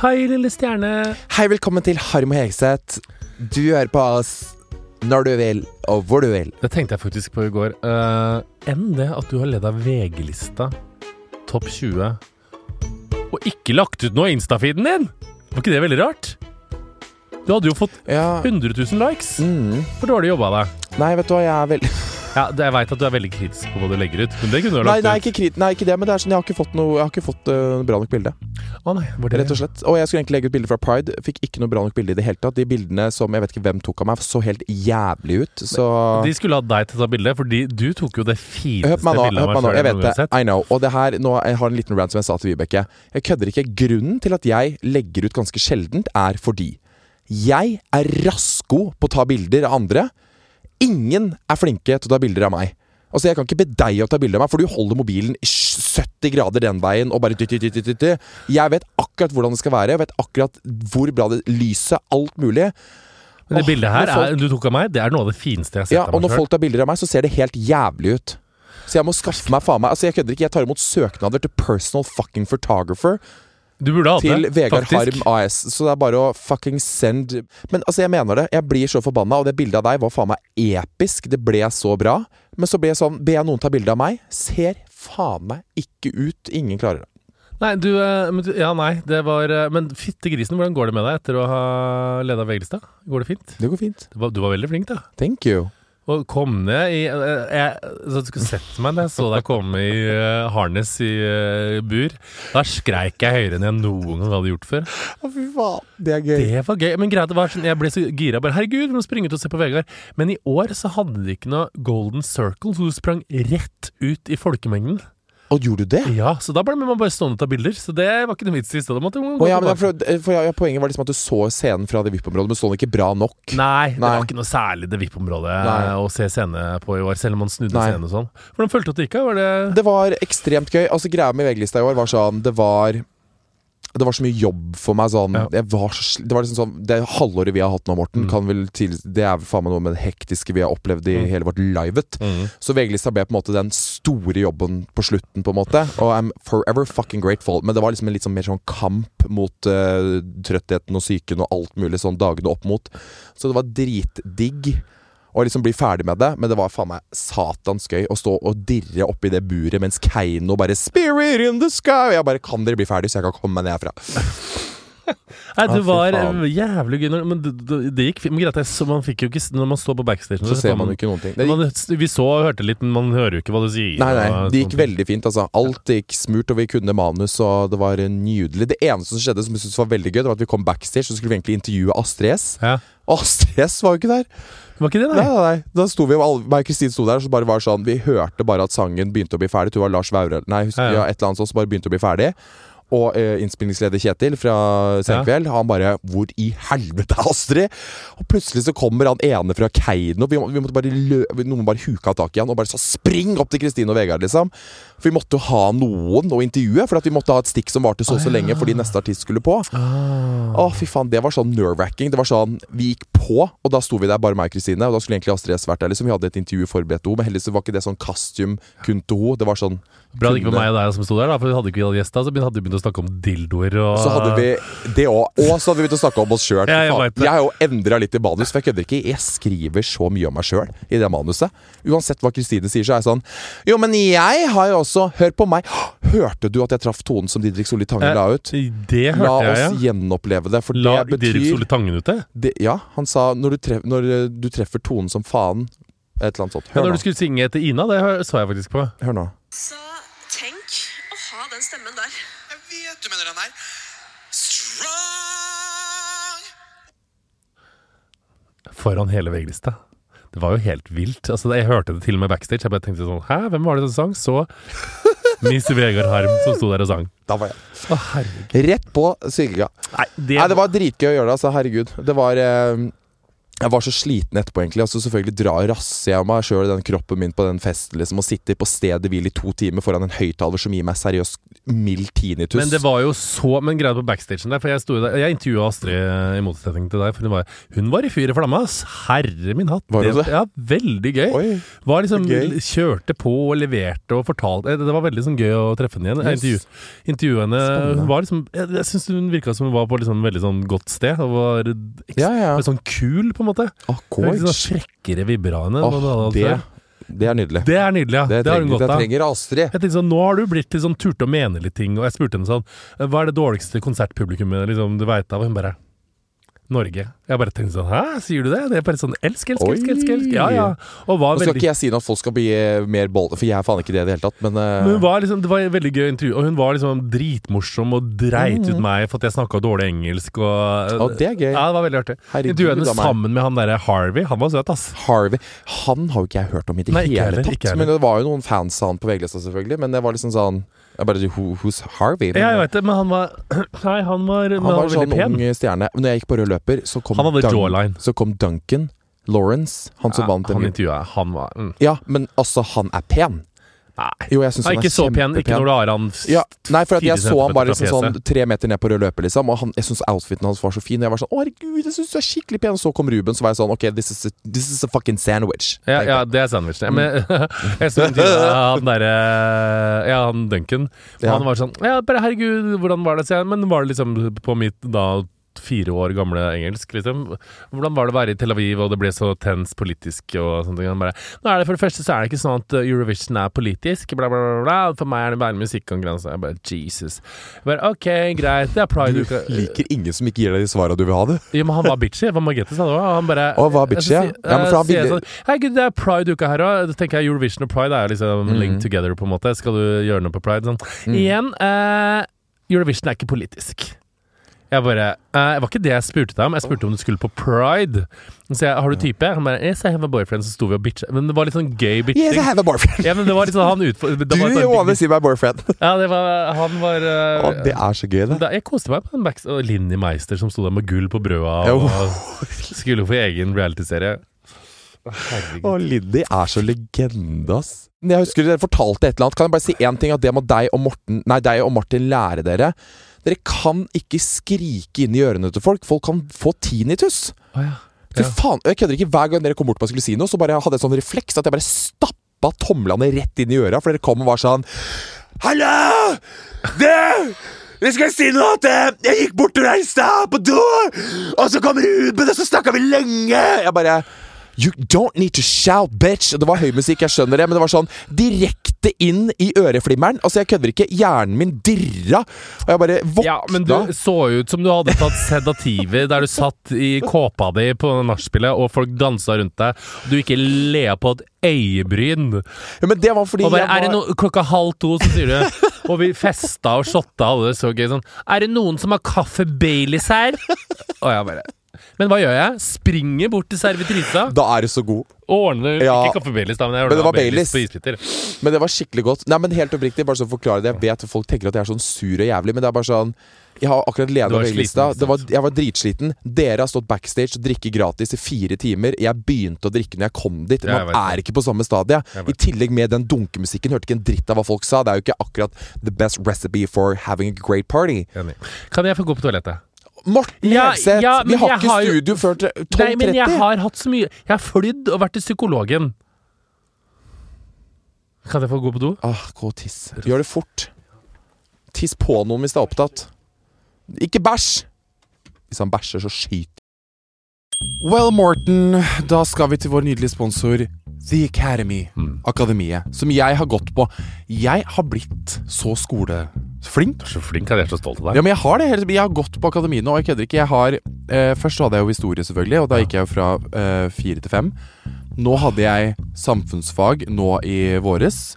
Hei, lille stjerne. Hei, velkommen til Harm og Hegseth. Du hører på oss når du vil, og hvor du vil. Det tenkte jeg faktisk på i går. Uh, enn det at du har ledd av VG-lista Topp 20 og ikke lagt ut noe av Insta-feeden din! Var ikke det veldig rart? Du hadde jo fått Ja 100 000 likes. mm. for dårlig jobba deg. Nei, vet du hva, jeg er veldig Ja, Jeg veit at du er veldig kritisk på hva du legger ut, men det kunne du ha Nei, lagt nei, ut. ikke, krit, nei, ikke det, men det er sånn, jeg har ikke fått noe Jeg har ikke fått uh, bra nok bilde. Å nei, var det Rett og slett. Og jeg skulle egentlig legge ut bilde fra Pride. Fikk ikke noe bra nok bilde i det hele tatt. De bildene som jeg vet ikke hvem tok av meg, så helt jævlig ut. Så De skulle ha deg til å ta bilde, fordi du tok jo det fineste bildet av meg hør meg nå. Jeg vet det. I know. Og det her, nå, jeg har en liten rant som jeg sa til Vibeke. Jeg kødder ikke. Grunnen til at jeg legger ut ganske sjeldent, er fordi jeg er rasko på å ta bilder av andre. Ingen er flinke til å ta bilder av meg. Altså Jeg kan ikke be deg å ta bilde av meg, for du holder mobilen i 70 grader den veien og bare dytt, dytt, dytt, dytt. Jeg vet akkurat hvordan det skal være. Jeg vet akkurat hvor bra det lyset, alt mulig. Men det bildet her folk- er, du tok av meg, det er noe av det fineste jeg har sett Ja, av og når folk tar bilder av meg, så ser det helt jævlig ut. Så jeg må skaffe meg faen meg Altså Jeg kødder ikke, jeg tar imot søknader til personal fucking photographer Du burde hatt til Vegard. Harm AS. Så det er bare å fucking send Men altså, jeg mener det. Jeg blir så forbanna, og det bildet av deg var faen meg episk. Det ble så bra. Men så ble jeg sånn Ber jeg noen ta bilde av meg? Ser faen meg ikke ut. Ingen klarer det. Nei, du, eh, Ja, nei, det var eh, Men fytte grisen, hvordan går det med deg etter å ha leda VG-lista? Går det fint? Det går fint. Du var, du var veldig flink, da. Thank you. Og kom ned i eh, jeg, Så du skulle sett meg da jeg så deg komme i uh, harness i uh, bur. Da skreik jeg høyere enn jeg noen gang hadde gjort før. Å, fy faen. Det er gøy. Det var gøy. Men greit, det var sånn, jeg ble så gira. Bare, Herregud, vi må springe ut og se på Vegard. Men i år så hadde de ikke noe golden circle, så du sprang rett ut i folkemengden. Og gjorde du det? Ja, Så da ble man bare stående og ta bilder. Så det var ikke noe vits i. stedet gå ja, for, for ja, ja, Poenget var liksom at du så scenen fra det VIP-området, men så den ikke bra nok. Nei, det Nei. var ikke noe særlig det VIP-området å se scene på i år, selv om man snudde Nei. scenen og sånn. Hvordan følte du at det gikk? Var det Det var ekstremt gøy. Altså Greia med VG-lista i år var sånn Det var det var så mye jobb for meg. Sånn, Ja. var så, det var liksom sånn Det halvåret vi har hatt nå, Morten, Mm. til, det er faen meg noe med det hektiske vi har opplevd i Mm. hele vårt livet. Så VG-lista ble på en måte den store jobben på slutten, på en måte. Og I'm forever fucking grateful. Men det var liksom en litt sånn mer sånn kamp mot uh, trøttheten og psyken og alt mulig sånn dagene opp mot. Så det var dritdigg å liksom bli ferdig med det. Men det var faen meg satans gøy å stå og dirre oppi det buret mens Keiino bare 'Spirit in the sky'. Og jeg bare 'Kan dere bli ferdig, så jeg kan komme meg ned herfra'? Nei, det var eh, jævlig gøy. Men det, det, det gikk. Men greit, så man fikk jo ikke Når man står på backstage Så ser man jo ikke noen ting. Man, Vi så og hørte litt, men man hører jo ikke hva du sier. Nei, nei, det gikk veldig fint. altså Alt gikk smurt, og vi kunne manus, og det var eh, nydelig. Det eneste som skjedde som jeg syntes var veldig gøy, Det var at vi kom backstage, så skulle vi egentlig intervjue Astrid S. Ja. Astrid S var jo ikke der! Var ikke det, Nei, nei? nei, nei Da sto vi meg og Kristin sto der, og så bare var sånn Vi hørte bare at sangen begynte å bli ferdig. Det var Lars Vaure Nei, husker, Ja, ja, ja. et eller annet sånt som bare begynte å bli ferdig. Og eh, innspillingsleder Kjetil fra Senkveld, han bare 'Hvor i helvete er Astrid?' Og plutselig så kommer han ene fra Keiino. Vi, vi måtte bare lø Noen bare huka tak i han og bare sa 'spring opp til Kristine og Vegard', liksom. For vi måtte jo ha noen å intervjue, for at vi måtte ha et stikk som varte så og så lenge fordi neste artist skulle på. Ah. Å, fy faen, det var sånn nerve-wracking. Det var sånn, Vi gikk på, og da sto vi der, bare meg og Kristine. Og da skulle egentlig Astrid S vært der. liksom Vi hadde et intervju forberedt henne, men heldigvis var ikke det sånn costume kun til henne. Det var sånn Bra det ikke var meg og deg som sto der, da, for hadde ikke vi hatt gjest da, så hadde vi begynt å snakke om dildoer og Så hadde vi det òg. Og så hadde vi begynt å snakke om oss sjøl. Ja, jeg. Jeg har jo endra litt i manus, for jeg kødder ikke. Jeg skriver så mye om meg sjøl i det manuset. Uansett hva Kristine sier, så er jeg sånn Jo, men jeg har jo også Hør på meg. Hørte du at jeg traff tonen som Didrik Solli Tange Eh, la ut? Det La hørte jeg, oss ja. gjenoppleve det, for La det Dirk Didrik Solli Tangen ut det, Ja, han sa når du, tref, når eh, du treffer tonen som faen Et eller annet sånt. Ja, når nå. du skulle synge etter Ina, det så jeg faktisk på. Hør nå. Så tenk å ha den stemmen der. Vet du mener den her. Strong. Foran hele VG-lista. Det var jo helt vilt. Altså, jeg hørte det til og med backstage. Jeg bare tenkte sånn Hæ, hvem var det som sang? Så Miss Vegard Harm som sto der og sang. Da var jeg Å. Rett på Sylga. Nei, det, Nei, det var dritgøy å gjøre det, altså. Herregud. Det var eh, Jeg var så sliten etterpå, egentlig. Altså Selvfølgelig drar rasser jeg meg sjøl i den kroppen min på den festen, liksom. Og sitter på stedet hvil i to timer foran en høyttaler som gir meg seriøst mild tinnitus. Men det var jo så Men greia på backstagen der, for jeg der Jeg intervjua Astrid eh, i motsetning til deg, for hun var, hun var i fyr i flamme, ass. Herre min hatt. Var det, det? Ja, veldig gøy. Oi. Var liksom, Gøy. Kjørte på og leverte og fortalte Det var veldig sånn gøy å treffe henne igjen. Jeg intervju, intervjuet henne Spennende. Hun var liksom Jeg, jeg syns hun virka som hun var på liksom veldig sånn godt sted. Og var ekstra, Ja, ja. sånn kul, på en måte. Var Litt sånn frekkere vibber av henne. hatt det, det er nydelig. det er nydelig, ja. Det, Det, har hun godt av. trenger Astrid. Jeg tenkte sånn, Nå har du blitt litt sånn å mene litt ting, og jeg spurte henne sånn Hva er det dårligste konsertpublikummet liksom, du veit av? Og hun bare Norge. Jeg bare tenkte sånn Hæ, sier du det? Det er bare sånn elsk, elsk, elsk, elsk, elsk. Ja, ja. Og var Nå skal veldig ikke jeg si noe at folk skal bli eh, mer bolde, for jeg er faen ikke det i det hele tatt, men, uh... Men hun var liksom, Det var et veldig gøy intervju, og hun var liksom dritmorsom og dreit Mm. ut meg for at jeg snakka dårlig engelsk. Og, Å, det er gøy. Ja, det var veldig artig. Du henne sammen med han derre Harvey. Han var søt, ass. Harvey Han har jo ikke jeg hørt om i det Nei, hele heller, tatt. Men det var jo noen fans av han på VG-lista, selvfølgelig. Men det var liksom sånn jeg bare, Who, Who's Harvey? Men, Ja, jeg vet det, men han var Nei, han var, han var sånn pen. ung stjerne. Når jeg gikk på rød løper, så kom, Dun- så kom Duncan Lawrence, han som Ja, vant han intervjua jeg. Han var mm. Ja, men altså, han er pen. Nei. Jo, jeg syns han er ikke så pen. Ikke når du har han Ja, nei, for at jeg så han bare liksom sånn tre meter ned på rød løper, liksom. Og han, jeg syns outfiten hans var så fin. Og jeg var sånn Å, herregud, jeg syns du er skikkelig pen. Og så kom Ruben, så var jeg sånn OK, this is a, this is a fucking sandwich. Ja, ja, det er sandwichen. Ja, men jeg så intervjuet han derre Ja, han Duncan. Ja. Han var sånn Ja, bare herregud, hvordan var det? Så jeg, men var det liksom på mitt da fire år gamle engelsk, liksom. Hvordan var det å være i Tel Aviv, og det ble så tens politisk og sånne ting? Bare Nå er det for det første så er det ikke sånn at uh, Eurovision er politisk, bla, bla, bla. For meg er det bare en musikkonkurranse. Jeg bare Jesus. Jeg bare OK, greit, det er pride Du liker ingen som ikke gir deg de svara du vil ha, du. Ja, men han var bitchy. Hva Margrethe sa det òg. Han bare Å, var bitchy, ja. Ja, men for han eh, ville- sånn, Hei, gud, det er pride-uka her òg. Da tenker jeg Eurovision og pride er jo liksom Mm. linked together, på en måte. Skal du gjøre noe på pride? Sånn. Igjen, eh, Eurovision er ikke politisk. Jeg bare eh, var ikke det jeg spurte deg om. Jeg spurte om du skulle på pride. Så jeg, har du type? Han bare Yes, I have a boyfriend. Så sto vi og bitcha. Men det var litt sånn gøy bitching. Yes, I have a boyfriend. Ja, men det var litt sånn han utfor... var sånn- over si my boyfriend? Ja, det var Han var uh, Å, det er så gøy, det. da, jeg koste meg på den backs... Og Linni Meister som sto der med gull på brøda og, og skulle få egen realityserie. Å, Herregud. Og Liddy er så legende, ass. Jeg husker dere fortalte et eller annet. Kan jeg bare si én ting? At det må deg og Morten Nei, deg og Martin lære dere. Dere kan ikke skrike inn i ørene til folk. Folk kan få tinnitus. Oh, ja. Ja. faen, Jeg kødder ikke. Hver gang dere kom bort og skulle si noe, så bare hadde jeg sånn refleks at jeg bare stappa tomlene rett inn i øra, for dere kom og var sånn Hallo! Det jeg skal si noe at jeg gikk bort i stad på do, og så kommer Ruben, det, så snakka vi lenge! Jeg bare You don't need to shout, bitch! Det var høy musikk, jeg skjønner det, men det var sånn direkte inn i øreflimmeren. Altså, jeg kødder ikke. Hjernen min dirra, og jeg bare våkna. Ja, men du så ut som du hadde tatt sedativer der du satt i kåpa di på nachspielet, og folk dansa rundt deg. Du ikke lea på et øyebryn. Ja, men det var fordi Og bare, jeg er det var no klokka halv to, så sier du Og vi festa og shotta, det så gøy sånn Er det noen som har kaffe Baileys her? Og jeg bare Men hva gjør jeg? Springer bort til servitrisa, Da er du så god. ordner Ja. Ikke kaffe Baileys, da, men jeg Men det var Baileys. på isbiter. Men det var skikkelig godt. Nei, men helt oppriktig, bare så forklare det. Jeg vet at folk tenker at jeg er sånn sur og jævlig, men det er bare sånn Jeg har akkurat leda Det var- Jeg var dritsliten. Dere har stått backstage og drikket gratis i fire timer. Jeg begynte å drikke når jeg kom dit. Man er ikke på samme stadie. I tillegg med den dunkemusikken. Hørte ikke en dritt av hva folk sa. Det er jo ikke akkurat the best recipe for having a great party. Kan jeg få gå på toalettet? Morten Ja, Hegseth, ja, vi har ikke har studio før 12.30. Nei, men jeg har hatt så mye Jeg har flydd og vært til psykologen. Kan jeg få gå på do? Ah, gå og tiss. Gjør det fort. Tiss på noen hvis det er opptatt. Ikke bæsj! Hvis han bæsjer, så skyter Well, Morten, da skal vi til vår nydelige sponsor The Academy. Mm. Akademiet. Som jeg har gått på. Jeg har blitt så skoleflink. Du er så flink, jeg er så stolt av Ja, deg. men jeg har det. Jeg har gått på akademiet nå, og jeg kødder ikke. Jeg har eh, Først hadde jeg jo historie, selvfølgelig, og da gikk jeg jo fra eh, fire til fem. Nå hadde jeg samfunnsfag nå i våres,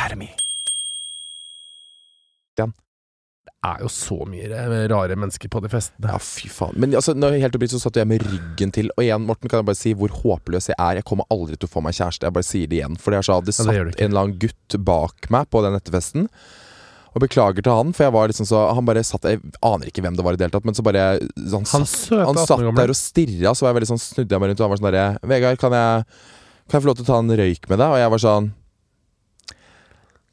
Academy. Det er jo så mye rare mennesker på de festene. Ja, fy faen. Men altså, når helt oppriktig så satt jeg med ryggen til. Og igjen, Morten, kan jeg bare si hvor håpløs jeg er. Jeg kommer aldri til å få meg kjæreste. Jeg bare sier det igjen. For det det Ja, det satt en eller annen gutt bak meg på den etterfesten. Og beklager til han, for jeg var liksom så Han bare satt Jeg aner ikke hvem det var i det hele tatt, men så bare Han, Han satt, han satt der og stirra, så var jeg veldig sånn snudde jeg meg rundt og han var sånn derre Vegard, kan jeg Kan jeg få lov til å ta en røyk med deg? Og jeg var sånn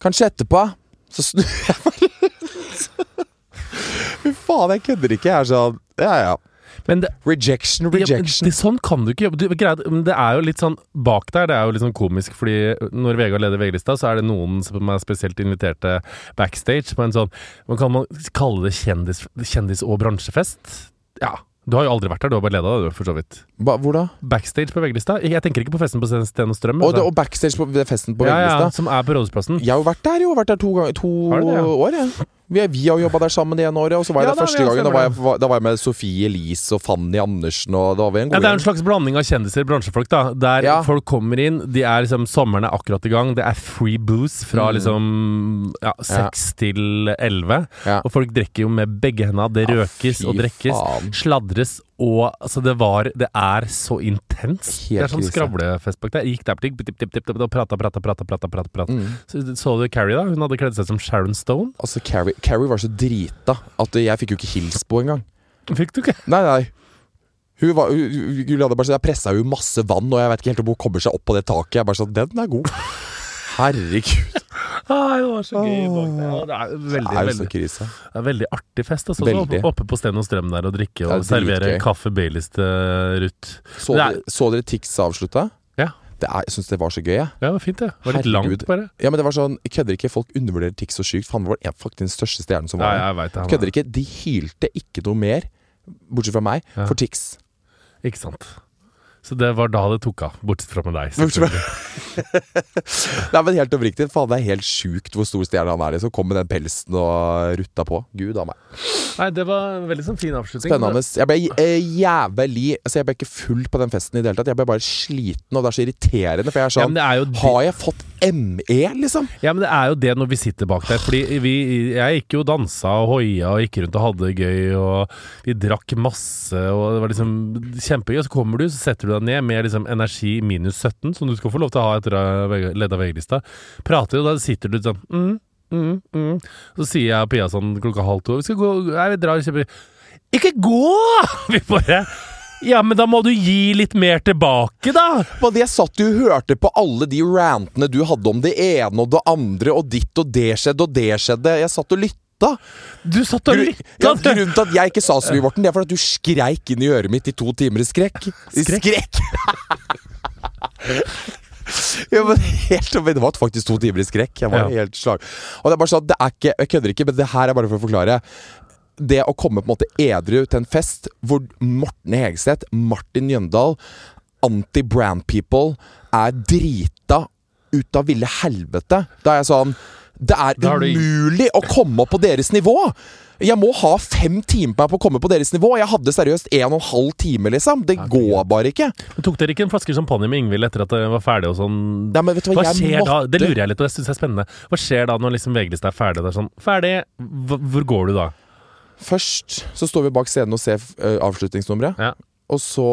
Kanskje etterpå. Så snur jeg meg. Fy faen, jeg kødder ikke. Jeg er sånn Ja, ja. Men det, Rejection, Ja, rejection. det, sånn kan du ikke jobbe. Du, greit, men det er jo litt sånn bak der, det er jo litt sånn komisk, fordi når Vegard leder VG-lista, så er det noen som er spesielt inviterte backstage på en sånn man kan man kalle det kjendis, kjendis- og bransjefest? Ja. Du har jo aldri vært der, du har bare leda det, for så vidt. Ba, hvor da? Backstage på VG-lista? Jeg tenker ikke på festen på Sten og Strøm. Og, det, og backstage på festen på ja, ja, som er på Rådhusplassen. Jeg har jo vært der, jo. Vært der to, ganger, to det, ja? år, jeg. Vi, vi har jobba der sammen det ene året, og så var jeg Ja, der første gangen. Da var, jeg, var- da var jeg med Sofie Elise og Fanny Andersen, og da var vi en Ja, det er en slags blanding av kjendiser, bransjefolk, da. Der Ja. folk kommer inn, de er liksom Sommeren er akkurat i gang, det er free booze fra Mm. liksom ja, seks til elleve. Ja. Og folk drikker jo med begge hendene. Det røkes og drikkes. faen. Sladres og Altså, det var Det er så intenst. det er sånn skravlefest bak der. Jeg gikk der på tipp, og prata, prata, prata, prata, prata, prata. Mm. Så, så du Carrie, da? Hun hadde kledd seg som Sharon Stone. Altså, Carrie, Carrie var så drita at jeg fikk jo ikke hils på engang. Fikk du ikke? Nei, nei. Hun var, hun, Juliane bare Jeg pressa jo masse vann, og jeg vet ikke helt om hun kommer seg opp på det taket. Jeg bare sånn, Den er god. Herregud. Ai, det var så gøy bak der. Det er Det veldig, er jo så veldig, krise. det er veldig artig fest. Altså, Veldig. Oppe på Sten og Strøm der og drikke og Det er servere dritgøy. kaffe Baileys til Ruth. Så, Det er- dere, så dere Tix avslutta? Ja. Det er, jeg syns det var så gøy, jeg. Ja, det var fint, det. Det var litt Herregud. langt, bare. Ja, men det var sånn, jeg Kødder ikke, folk undervurderer Tix så sykt. Han det var en- faktisk den største stjernen som Ja, var der. jeg vet det. han Kødder ikke, de hylte ikke noe mer, bortsett fra meg, Ja. for Tix. Ikke sant. Så det var da det tok av, bortsett fra med deg. Nei, men helt oppriktig, faen, det er helt sjukt hvor stor stjerne han er. liksom Kom med den pelsen og rutta på. Gud a meg. Nei, det var en veldig sånn fin avslutning. Spennende. Jeg ble eh, jævlig Altså Jeg ble ikke full på den festen i det hele tatt. Jeg ble bare sliten, og det er så irriterende. For jeg er sånn ja, er det- Har jeg fått ME, liksom? Ja, men det er jo det når vi sitter bak der. Fordi vi, jeg gikk jo og dansa og hoia og gikk rundt og hadde det gøy, og vi drakk masse, og det var liksom kjempegøy. Og så kommer du, så setter du deg ned med liksom energi minus 17, som du skal få lov til å ha etter å av VG-lista. Prater, og da sitter du sånn mm, mm, mm. Så sier jeg og Pia sånn klokka halv to Vi skal gå Nei, vi drar og kjøper Ikke gå! Vi bare Ja, men da må du gi litt mer tilbake, da! Men jeg satt jo og hørte på alle de rantene du hadde om det ene og det andre, og ditt og det skjedde og det skjedde. Jeg satt og lytta. Du satt og lytta! Ja, grunnen til at jeg ikke sa så mye, Morten, det er fordi at du skreik inn i øret mitt i to timer i skrekk. Skrekk? skrekk. ja, men helt Det var faktisk to timer i skrekk. Jeg var Ja. helt slag. Og det er bare sånn, det er ikke Jeg kødder ikke, men det her er bare for å forklare. Det å komme på en måte edru til en fest hvor Morten Hegseth, Martin Jøndal, anti-brand people er drita ut av ville helvete. Da er jeg sånn Det er umulig å komme opp på deres nivå! Jeg må ha fem timer på meg på å komme på deres nivå. Jeg hadde seriøst en og en halv time, liksom. Det går bare ikke. Men Tok dere ikke en flaske champagne med Ingvild etter at det var ferdig og sånn? Nei, men vet du hva, Hva jeg skjer da? Det lurer jeg litt på, det syns jeg er spennende. Hva skjer da når liksom VG-lista er ferdig? Det er sånn, ferdig, Hva- hvor går du da? Først så står vi bak scenen og ser uh, avslutningsnummeret. Ja. Og så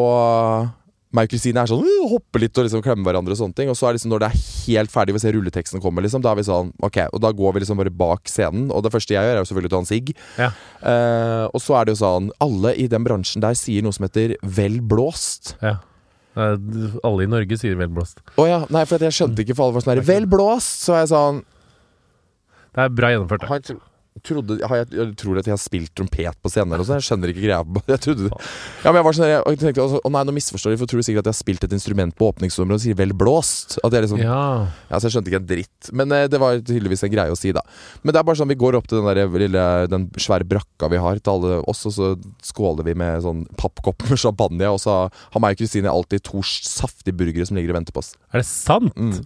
meg og Kristine er sånn uh, hopper litt og liksom klemmer hverandre og sånne ting. Og så er liksom når det er helt ferdig, vi ser rulleteksten kommer, liksom, da er vi sånn Ok, og da går vi liksom bare bak scenen. Og det første jeg gjør, er jo selvfølgelig å ta en sigg. Ja. Eh, og så er det jo sånn Alle i den bransjen der sier noe som heter 'vel blåst'. Ja. Alle i Norge sier vel blåst. Å ja, nei, for jeg skjønte ikke for alle var sånn her 'vel blåst', så er jeg sånn Det er bra gjennomført. det. Trodde, jeg, jeg tror at jeg har spilt trompet på scenen eller. Jeg skjønner ikke greia. Jeg trodde det. Ja, men jeg var sånn jeg, jeg tenkte altså, Å nei, nå misforstår de, for tror de sikkert at jeg har spilt et instrument på åpningsnummeret og sier 'vel blåst'. At jeg liksom Ja. Ja, så jeg skjønte ikke en dritt. Men eh, det var tydeligvis en greie å si, da. Men det er bare sånn, vi går opp til den, der lille, den svære brakka vi har til alle oss, og så skåler vi med sånn pappkopp med champagne, og så har meg og Kristine alltid to saftige burgere som ligger og venter på oss. Er det sant? Mm.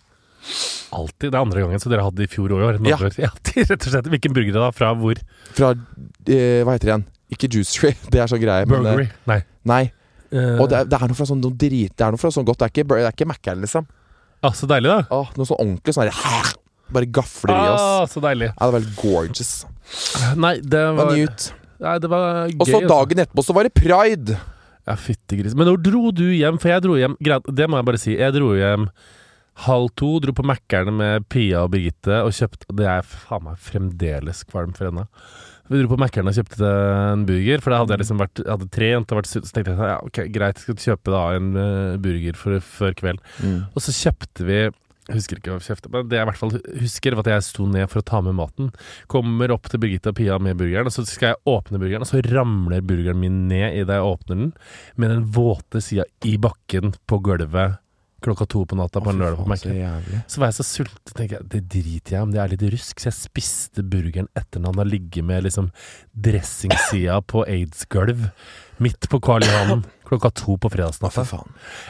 Alltid. Det er andre gangen, så dere hadde i fjor år. Ja. Ja. rett og slett. Hvilken burger da? Fra hvor? Fra eh, Hva heter det igjen? Ikke Juicery, det er sånn greie. men, eh, Burgery? Nei. nei. Uh, Og det er, det er noe fra sånn noe drit Det er noe fra sånn godt. Det er ikke, det er ikke Mækkern, liksom. ah, så deilig, da. Ah, noe sånn ordentlig sånn her Bare gafler i oss. Ah, så deilig. Ja, det var helt gorgeous. Nei, det Det var nei, det var gøy. Og så altså. dagen etterpå så var det pride! Ja, fyttegris. Men når dro du hjem? For jeg dro hjem Det må jeg bare si. Jeg dro hjem halv to, dro på Mækkern med Pia og Birgitte og kjøpte Det er faen meg fremdeles kvalm for henne. Vi dro på Mækkern og kjøpte en burger, for da hadde jeg liksom vært Jeg hadde trent og vært Så tenkte jeg sånn, ja, ok, greit, jeg skal kjøpe da en eh, burger for, før kveld. Og så kjøpte vi jeg husker ikke hva vi kjøpte, men det jeg i hvert fall husker, var at jeg sto ned for å ta med maten. Kommer opp til Birgitte og Pia med burgeren, og så skal jeg åpne burgeren, og så ramler burgeren min ned idet jeg åpner den, med den våte sida i bakken på gulvet klokka to på natta på en lørdag på Så Så var jeg så sulten, tenker jeg, det driter jeg om det er litt rusk, så jeg spiste burgeren etter når han har ligget med liksom dressingsida på aids-gulv midt på Karl Johan klokka to på fredagsnatta.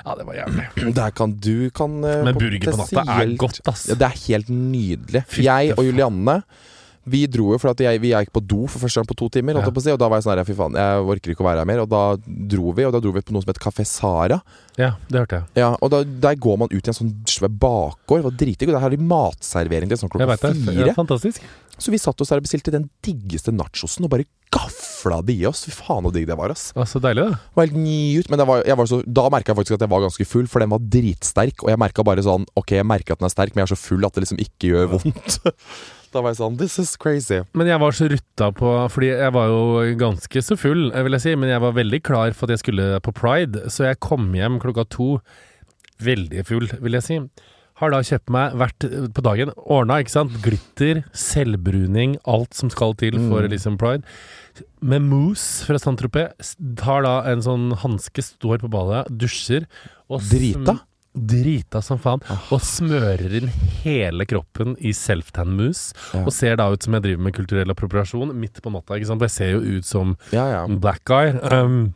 Ja, det var jævlig. Der kan du kan eh, Men burger på natta er godt, ass. Ja, det er helt nydelig. Fytte jeg og faen. Vi dro jo for at jeg, vi gikk på do for første gang på to timer. Ja. på si, Og da var jeg sånn her, fy faen, jeg orker ikke å være her mer. Og da dro vi, og da dro vi på noe som het Kafé Sara. Ja, det hørte jeg. Ja, og da, Der går man ut i en sånn svær bakgård. Det var dritdigg. Og der har de matservering til sånn klokka det. fire. Fantastisk. Så vi satt oss der og bestilte den diggeste nachosen og bare gafla det i oss. Fy faen så digg det var, ass. Ja, så deilig, da. Det var helt ny ut, men det var, jeg var så, da merka jeg faktisk at jeg var ganske full, for den var dritsterk. Og jeg merka bare sånn Ok, jeg merker at den er sterk, men jeg er så full at det liksom ikke gjør vondt. da var jeg sånn This is crazy. Men jeg var så rutta på Fordi jeg var jo ganske så full, vil jeg si. Men jeg var veldig klar for at jeg skulle på pride, så jeg kom hjem klokka to veldig full, vil jeg si. Har da kjøpt meg hvert på dagen ordna, ikke sant. Glitter, selvbruning, alt som skal til for Mm. liksom pride. Med mousse fra Saint-Tropez. Tar da en sånn hanske, står på badet, dusjer og Drita? Drita som faen. Og smører inn hele kroppen i self-tan-mousse. Ja. Og ser da ut som jeg driver med kulturell appropriasjon midt på natta. ikke sant? Jeg ser jo ut som Ja, ja. black guy. Um,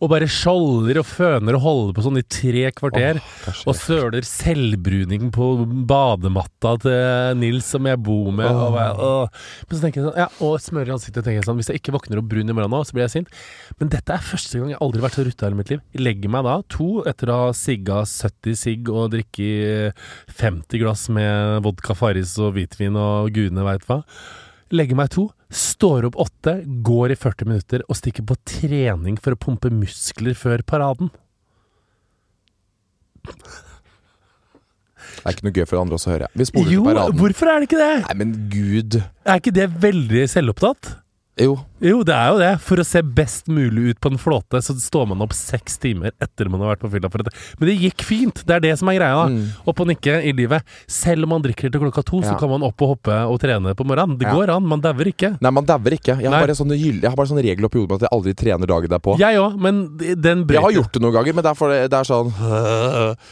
og bare skjolder og føner og holder på sånn i tre kvarter. Oh, og søler selvbruning på badematta til Nils som jeg bor med. Og, bare, oh. Men så tenker jeg sånn, ja, og smører i ansiktet. tenker jeg sånn, Hvis jeg ikke våkner opp brun i morgen nå, så blir jeg sint. Men dette er første gang jeg aldri har vært så rutta i hele mitt liv. Jeg legger meg da to etter å ha sigga 70 sigg og drikke 50 glass med vodka Farris og hvitvin og gudene veit hva. Legger meg to, står opp åtte, går i 40 minutter og stikker på trening for å pumpe muskler før paraden. Det er ikke noe gøy for andre også å høre. Jo, hvorfor er det ikke det? Nei, men gud. Er ikke det veldig selvopptatt? Jo. Jo, det er jo det. For å se best mulig ut på en flåte, så står man opp seks timer etter man har vært på fylla. for dette. Men det gikk fint. Det er det som er greia. Mm. Opp og nikke i livet. Selv om man drikker til klokka to, så kan man opp og hoppe og trene på morgenen. Det Ja. går an. Man dauer ikke. Nei, man dauer ikke. Jeg har, sånne sånn jeg har bare sånne regler oppi hodet med at jeg aldri trener dagen derpå. Jeg òg, men den Jeg har gjort det noen ganger, men det er, for det, er sånn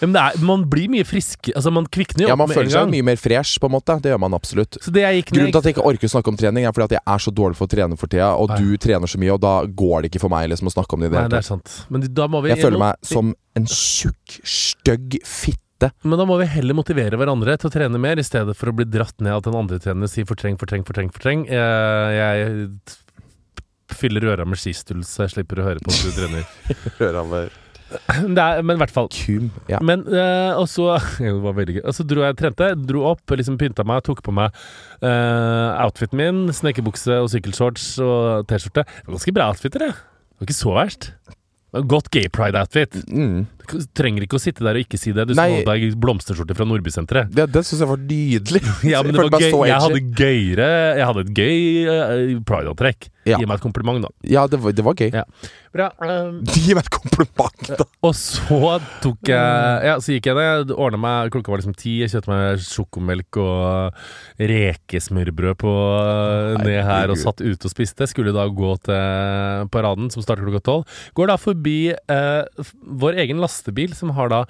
Men det er, Man blir mye frisk. Altså, man kvikner jo Ja, opp man føler seg mye mer fresh, på en måte. Det gjør man absolutt. Så det jeg gikk Grunnen til at jeg ikke orker å snakke om trening, er fordi at jeg er så dårlig for å trene for tida, og Nei. du trener så mye, og da går det ikke for meg liksom å snakke om det Nei, det er sant. Men da må vi Jeg føler meg som en tjukk, stygg fitte. Men da må vi heller motivere hverandre til å trene mer, i stedet for å bli dratt ned at den andre trener sier fortreng, fortreng, fortreng. fortreng. Jeg, jeg fyller øra med skistull, så jeg slipper å høre på at du trener. Er, men i hvert fall. Kum. Ja. Men uh, og så Det var veldig gøy. Og så dro jeg trente, dro opp, liksom pynta meg, tok på meg uh, outfiten min. Snekkerbukse og sykkelshorts og T-skjorte. Ganske bra outfiter, det. Det var ikke så verst. Godt gay pride-outfit. Mm. Trenger ikke å sitte der og ikke si det. Du Nei. som hadde deg blomsterskjorte fra Nordbysenteret. Det, det syns jeg var nydelig. Ja, men det var gøy. Jeg hadde gøyere Jeg hadde et gøy uh, pride-antrekk. Ja. Gi meg et kompliment, da. Ja, det var, det var gøy. Ja. Bra. Um, Gi meg et kompliment, da. og så tok jeg Ja, så gikk jeg ned, ordna meg Klokka var liksom ti. Jeg kjøpte meg sjokomelk og rekesmørbrød på ned her og satt ute og spiste. Skulle da gå til paraden, som starter klokka tolv. Går da forbi eh, vår egen lastebil, som har da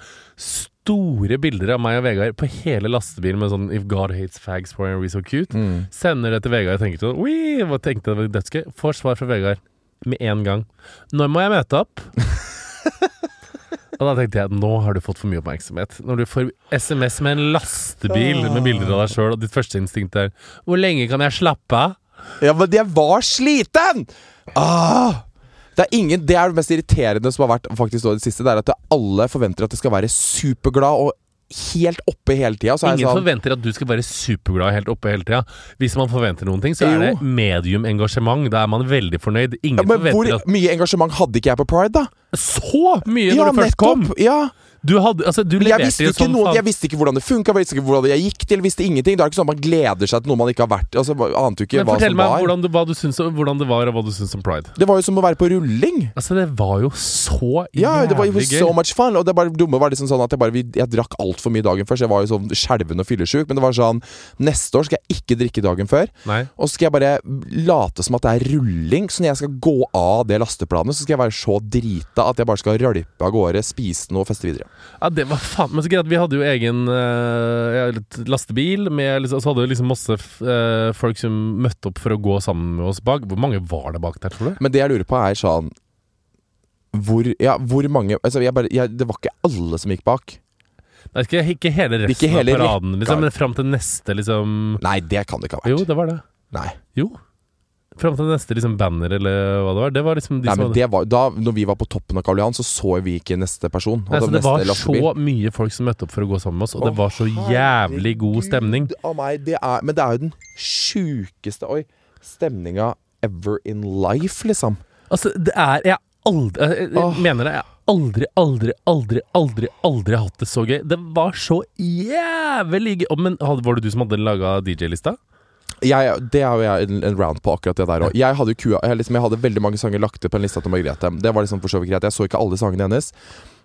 store bilder av meg og Vegard på hele lastebilen med sånn If God hates fags, why are we so cute? Mm. Sender det til Vegard og tenker sånn Oi, hva tenkte jeg var dødsgøy? Får svar fra Vegard med en gang. Når må jeg møte opp? og da tenkte jeg nå har du fått for mye oppmerksomhet. Når du får SMS med en lastebil med bilder av deg sjøl, og ditt første instinkt er Hvor lenge kan jeg slappe av? Ja, men jeg var sliten! Ah! Det er, ingen, det er det mest irriterende som har vært faktisk nå i det siste. Det er at alle forventer at det skal være superglad og helt oppe hele tida. Ingen sånn forventer at du skal være superglad helt oppe hele tida. Hvis man forventer noen ting, så er Jo. det medium engasjement. Da er man veldig fornøyd. Ingen ja, Men hvor at mye engasjement hadde ikke jeg på Pride, da? Så mye ja, når du først kom! Ja, Du, hadde, altså, du jeg visste, jo sånn noe, jeg visste ikke hvordan det funka, visste ikke hvordan jeg gikk til, visste ingenting. Det er ikke sånn at man gleder seg til noe man ikke har vært Altså, ante ikke Men hva fortell som meg var. hvordan, du, hva du syns, hvordan det var, og hva du syns om pride. Det var jo som å være på rulling. Altså, det var jo så Ja, det var jo så so much fun. Og det bare dumme var liksom sånn at jeg bare Jeg drakk altfor mye dagen før, så jeg var jo sånn skjelven og fyllesyk. Men det var sånn Neste år skal jeg ikke drikke dagen før. Nei. Og så skal jeg bare late som at det er rulling. Så når jeg skal gå av det lasteplanet, så skal jeg være så drita at jeg bare skal rølpe av gårde, spise noe og feste videre. Ja, det var faen Men så greit, vi hadde jo egen eh, lastebil, med, og så hadde vi liksom masse eh, folk som møtte opp for å gå sammen med oss bak. Hvor mange var det bak der, tror du? Men det jeg lurer på, er sånn Hvor, ja, hvor mange altså jeg bare, jeg, Det var ikke alle som gikk bak. Nei, ikke, ikke hele resten Ikke hele av paraden, liksom, men fram til neste, liksom Nei, det kan det ikke ha vært. Jo, det var det. Nei. Jo. Fram til neste liksom banner, eller hva det var. Det var liksom de Nei, som hadde det var, da når vi var på toppen av Karl Johan, så så vi ikke neste person. Nei, altså det var lastebil. så mye folk som møtte opp for å gå sammen med oss, og det var så jævlig god stemning. Oh av det er, men det er jo den sjukeste Oi, stemninga ever in life, liksom. Altså, det er Jeg aldri Jeg, jeg oh. mener det. Jeg aldri, aldri, aldri, aldri aldri hatt det så gøy. Det var så jævlig gøy. Oh, Men var det du som hadde laga DJ-lista? Jeg, det er jo jeg en, en round på akkurat det der òg. Jeg hadde kua jeg, liksom, jeg hadde veldig mange sanger lagt ut på en liste til Margrethe. Det var liksom for så vidt greit. Jeg så ikke alle sangene hennes.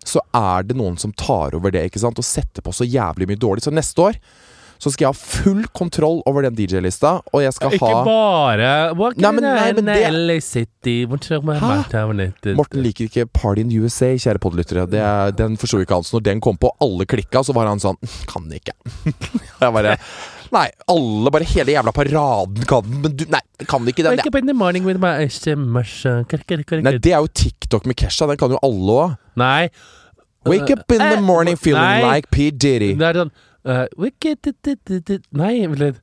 Så er det noen som tar over det ikke sant? og setter på så jævlig mye dårlig. Så neste år så skal jeg ha full kontroll over den DJ-lista, og jeg skal Ikke ha bare Walking Nei, men- nei, men det- LA City Hæ? Morten liker ikke Party in USA, kjære podlyttere. Er- Den forsto ikke han. Så når den kom på, alle klikka, så var han sånn Kan ikke. Jeg bare Nei, alle, bare hele jævla paraden kan den, men du Nei, kan ikke den. Wake up in the morning with my SMS Nei, det er jo TikTok med Kesha. Den kan jo alle òg. Nei. Wake up in the Eh, morning feeling nei. like P. Diddy. Det er sånn uh, dit. Nei, vent.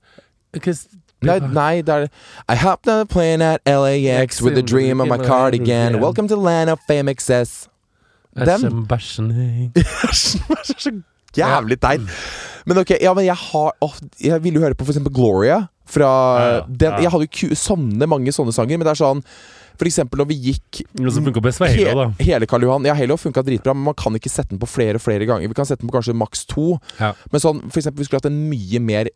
Nei, nei, det er I hopped on a plane at LAX with a dream of my cardigan. Welcome to land of fame excess. Den Æsjen, bæsjen er så jævlig teit. Men ok, ja, men jeg har oh, Jeg ville jo høre på eksempel Gloria. Fra den. Jeg hadde jo sånne mange sånne sanger, men det er sånn For eksempel når vi gikk Noe som funka best, var Halo, da. hele Karl Johan. Ja, Halo funka dritbra, men man kan ikke sette den på flere og flere ganger. Vi kan sette den på kanskje maks to. Ja. Men sånn, for eksempel, vi skulle hatt en mye mer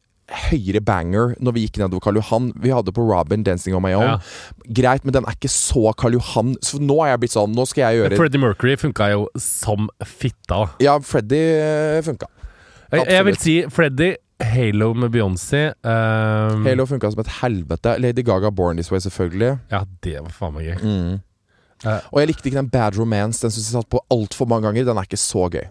høyere banger når vi gikk nedover Karl Johan. Vi hadde på Robin 'Dancing On My Own'. Ja. Greit, men den er ikke så Karl Johan. Så nå er jeg blitt sånn Nå skal jeg gjøre Freddie Mercury funka jo som fitta. Ja, Freddy eh, funka. Jeg, jeg vil si Freddie, Halo med Beyoncé um, Halo funka som et helvete. Lady Gaga 'Born This Way', selvfølgelig. Ja, det var faen meg gøy. Mm. Uh, Og jeg likte ikke den Bad Romance. Den syns jeg satt på altfor mange ganger. Den er ikke så gøy.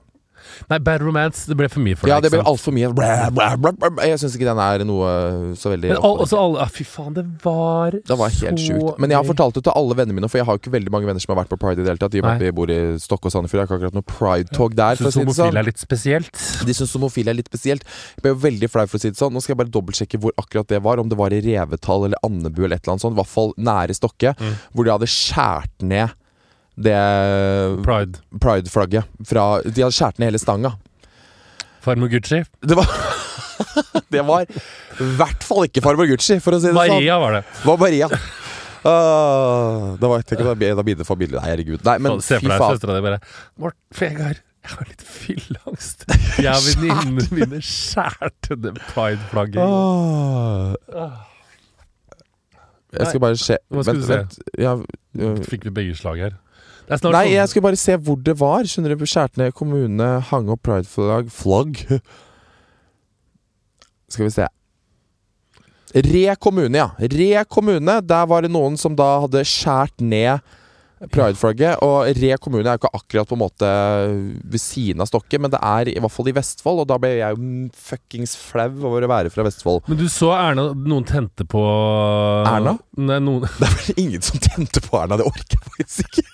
Nei, Bad Romance, det ble for mye for deg. Ja, det ble altfor mye blæ, blæ, blæ. Jeg syns ikke den er noe så veldig Men også alle ah, Fy faen, det var Det var helt sjukt. Men jeg har fortalt det til alle vennene mine, for jeg har jo ikke veldig mange venner som har vært på pride i det hele tatt. De bor i Stokke og Sandefjord. Jeg har ikke akkurat noe pride-tog der. Syns homofile sånn. er litt spesielt. De syns homofile er litt spesielt. Jeg ble jo veldig flau, for å si det sånn. Nå skal jeg bare dobbeltsjekke hvor akkurat det var. Om det var i Revetal eller Andebu eller et eller annet sånt. I hvert fall nære Stokke. Mm. Hvor de hadde skjært ned det Pride. pride-flagget. Pride De hadde skåret ned hele stanga. Farmor Gucci. Det var Det var i hvert fall ikke farmor Gucci, for å si det sånn. Maria var det. Var Maria. Ah, det var, da blir det for billig. Nei, herregud. Nei, men Se for deg søstera di bare Morten Vegard, jeg har litt fylleangst. Jeg og venninnene mine skjærte det pride-flagget. Ah. Jeg skal bare se vent. du se? Ja, uh, Fikk vi begge slag her. Nei, sånn- jeg skulle bare se hvor det var. Skjønner du, Skjærte ned kommune, hang opp prideflagg Flagg? Skal vi se. Re kommune, ja. Re kommune. Der var det noen som da hadde skjært ned prideflagget. Og Re kommune er jo ikke akkurat på en måte ved siden av Stokke, men det er i hvert fall i Vestfold, og da ble jeg jo fuckings flau over å være fra Vestfold. Men du så Erna Noen tente på Erna? Nei, noen Det er vel ingen som tente på Erna, det orker jeg faktisk ikke.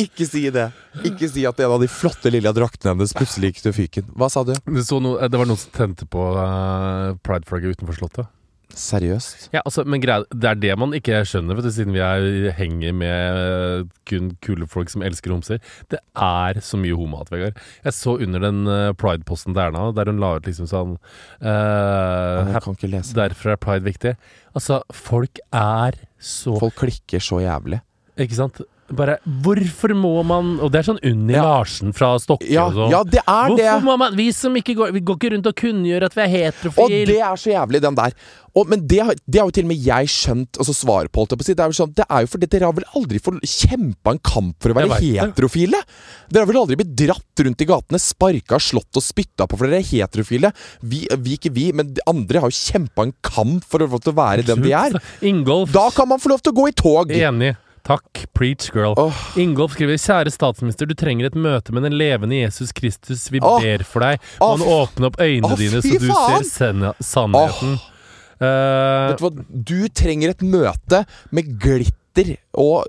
Ikke si det. Ikke si at en av de flotte lilla draktene hennes plutselig gikk til fyken. Hva sa du? så noe, Det var noen som tente på uh, pride-flagget utenfor Slottet. Seriøst? Ja, altså, men greia, Det er det man ikke skjønner, vet du, siden vi er, henger med kun kule folk som elsker homser. Det er så mye homohat, Vegard. Jeg så under den uh, pride-posten til Erna, der hun la ut liksom sånn uh, Jeg kan ikke lese. Derfor er pride viktig. Altså, folk er så Folk klikker så jævlig. Ikke sant? Bare Hvorfor må man Og det er sånn Unni Ja. Larsen fra Stokke Ja, og sånn. ja det er Hvorfor det! må man Vi som ikke går Vi går ikke rundt og kunngjør at vi er heterofile. Og det er så jævlig, den der. Og, men det, det har jo til og med jeg skjønt, altså svaret på. Det er jo sånn, det er jo fordi dere har vel aldri kjempa en kamp for å være heterofile? Dere har vel aldri blitt dratt rundt i gatene, sparka, slått og spytta på for dere er heterofile? Vi, vi ikke vi, men andre har jo kjempa en kamp for å få lov til å være den de er. Ingolf Da kan man få lov til å gå i tog! Enig. Takk. Preach, girl. Oh. Ingolf skriver Kjære statsminister, du trenger et møte med den levende Jesus Kristus. Vi oh. ber for deg. Må han åpne opp øynene dine, så du faen. ser sannheten. Uh, Vet du hva, du trenger et møte med glitter og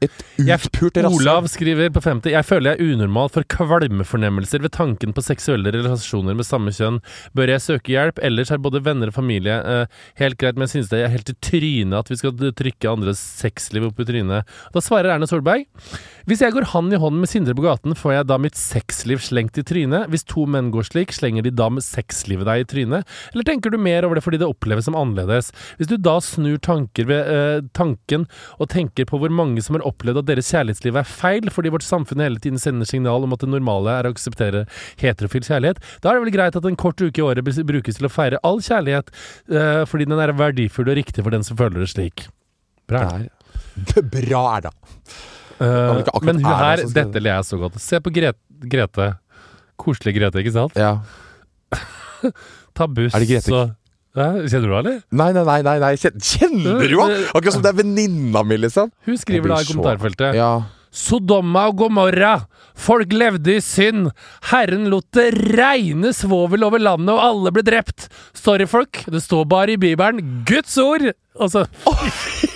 et utpult rasshøl. Olav skriver på 50 Jeg føler jeg er unormal for kvalmefornemmelser ved tanken på seksuelle relasjoner med samme kjønn. Bør jeg søke hjelp? Ellers er både venner og familie eh, helt greit, men jeg synes det er helt i trynet at vi skal trykke andres sexliv opp i trynet. Da svarer Erna Solberg Hvis jeg går hand i hånd med Sindre på gaten, får jeg da mitt sexliv slengt i trynet? Hvis to menn går slik, slenger de da med sexlivet deg i trynet? Eller tenker du mer over det fordi det oppleves som annerledes? Hvis du da snur tanker ved eh, tanken og tenker på hvor mange som har opplevd at deres kjærlighetsliv er feil, fordi vårt samfunn hele tiden sender signal om at det normale er å akseptere heterofil kjærlighet, da er det vel greit at en kort uke i året brukes til å feire all kjærlighet, uh, fordi den er verdifull og riktig for den som føler det slik. Bra. Der. Bra, er Eh, Uh, men hun her, det, dette ler jeg så godt. Se på Grete. Grete. Koselig Grete, ikke sant? Ja. Ta buss Er Kjenner du henne, eller? Nei, nei, nei, nei, nei. Kjenner du henne? Akkurat som det er venninna mi, liksom. Hun skriver da i kommentarfeltet Ja. Sodoma og Gomorra. Folk levde i synd. Herren lot det regne svovel over landet, og alle ble drept. Sorry, folk. Det står bare i Bibelen. Guds ord! Altså, Er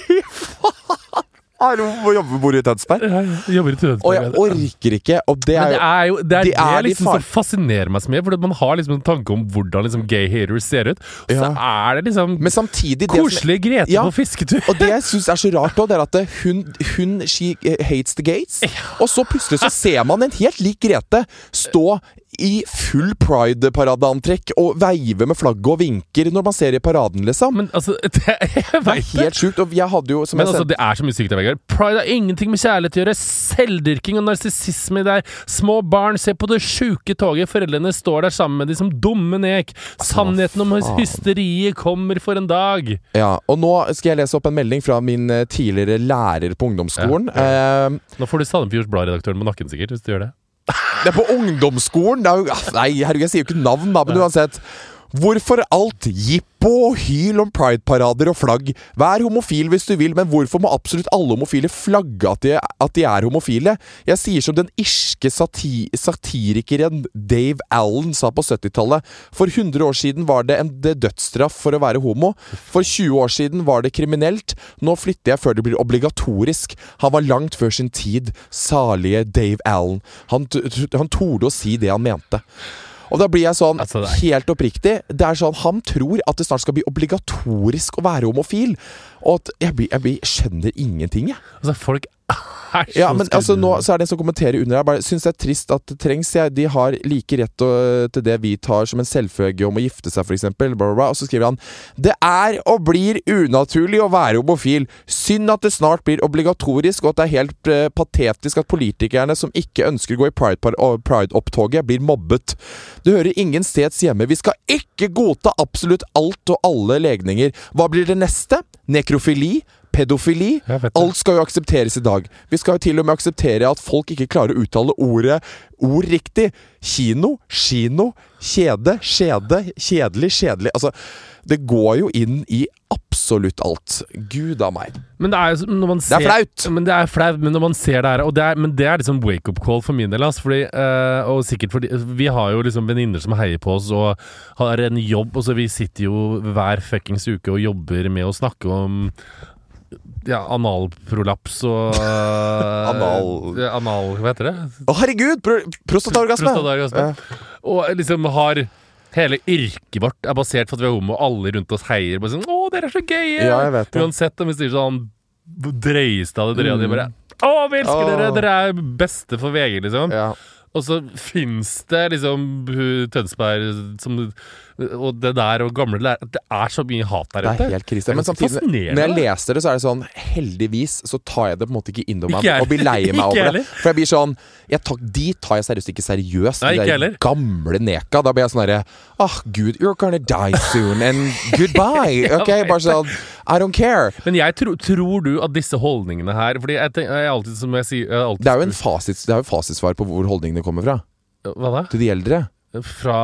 må bor i Tønsberg? jeg jobber i Og jeg orker ikke. Og det Men er det er jo det, er de det, er de liksom som fascinerer meg så mye. For man har liksom en tanke om hvordan liksom gay haters ser ut. Og så er det liksom Men samtidig koselig Grete Ja. på fisketur. Og det jeg syns er så rart òg, det er at hun, hun she hates the gays. Og så plutselig så ser man en helt lik Grete stå i full pride-paradeantrekk og veive med flagget og vinker når man ser i paraden, liksom. Men altså, det, jeg Det er helt sjukt. Og jeg hadde jo som Men jeg altså, det er så mye sykt der, Vegard. Pride har ingenting med kjærlighet å gjøre. Selvdyrking og narsissisme i deg. Små barn ser på det sjuke toget. Foreldrene står der sammen med de som dumme nek. Sannheten om hysteriet kommer for en dag. Ja, og nå skal jeg lese opp en melding fra min eh, tidligere lærer på ungdomsskolen. Eh, Nå får du Sandefjords Blad-redaktøren på nakken, sikkert, hvis du gjør det. Det er på ungdomsskolen! Det er jo, ah, nei, herregud, jeg sier jo ikke navn, da, men uansett. Hvorfor alt jippo og hyl om prideparader og flagg? Vær homofil hvis du vil, men hvorfor må absolutt alle homofile flagge at de, at de er homofile? Jeg sier som den irske sati satirikeren Dave Allen sa på 70-tallet. For 100 år siden var det en dødsstraff for å være homo. For 20 år siden var det kriminelt. Nå flytter jeg før det blir obligatorisk. Han var langt før sin tid, salige Dave Allen. Han, han torde å si det han mente. Og da blir jeg sånn, Altså, helt oppriktig Det er sånn, Han tror at det snart skal bli obligatorisk å være homofil. Og at jeg, blir, jeg blir, skjønner ingenting, jeg. Altså, folk Ja, men altså, nå så er det en som kommenterer under her. Bare syns det er trist at det trengs. Jeg. De har like rett å, til det vi tar som en selvfølge om å gifte seg, f.eks. Og så skriver han Det er og blir unaturlig å være homofil. Synd at det snart blir obligatorisk, og at det er helt uh, patetisk at politikerne som ikke ønsker å gå i pride-opptoget, pride-opptoget, blir mobbet. Det hører ingen steds hjemme. Vi skal ikke godta absolutt alt og alle legninger. Hva blir det neste? Nekrofili? Pedofili? Alt skal jo aksepteres i dag. Vi skal jo til og med akseptere at folk ikke klarer å uttale ordet ord riktig. Kino, kino, kjede, skjede, kjedelig, kjedelig. Altså, det går jo inn i absolutt alt. Gud a meg. Men det er man Det er flaut! Men det er flaut, men når man ser det her og det er, Men det er liksom wake-up call for min del. Altså, fordi, eh, og sikkert fordi Vi har jo liksom venninner som heier på oss og har en jobb. Og så Vi sitter jo hver fuckings uke og jobber med å snakke om ja, analprolaps og Anal- Anal Hva heter det? Å, herregud! Pro prostataorgasme! Prostataorgasme. Og liksom har Hele yrket vårt er basert på at vi er homo, og alle rundt oss heier. Bare sånn, 'Å, dere er så gaye!' Ja, jeg vet det. Uansett om vi sier sånn drøyeste av det drøye, de bare 'Å, vi elsker dere! Dere er beste for VG', liksom. Ja. Og så fins det liksom Tønsberg som Og det der og gamle lærere Det er så mye hat der Det er helt krise. Men samtidig, når jeg leser det, så er det sånn Heldigvis så tar jeg det på en måte ikke inn over meg og blir lei meg over det. For jeg blir sånn jeg tar, De tar jeg seriøst ikke seriøst. Nei, de ikke der heller. gamle neka. Da blir jeg sånn herre Ah, gud, you're gonna die soon, and goodbye. Ok, bare sånn I don't care. Men jeg tror, tror du at disse holdningene her Fordi jeg, tenker, jeg alltid som jeg sier jeg alltid Det er jo en fasits, det er jo fasitsvar på hvor holdningene kommer fra. Hva da? Til de eldre. Fra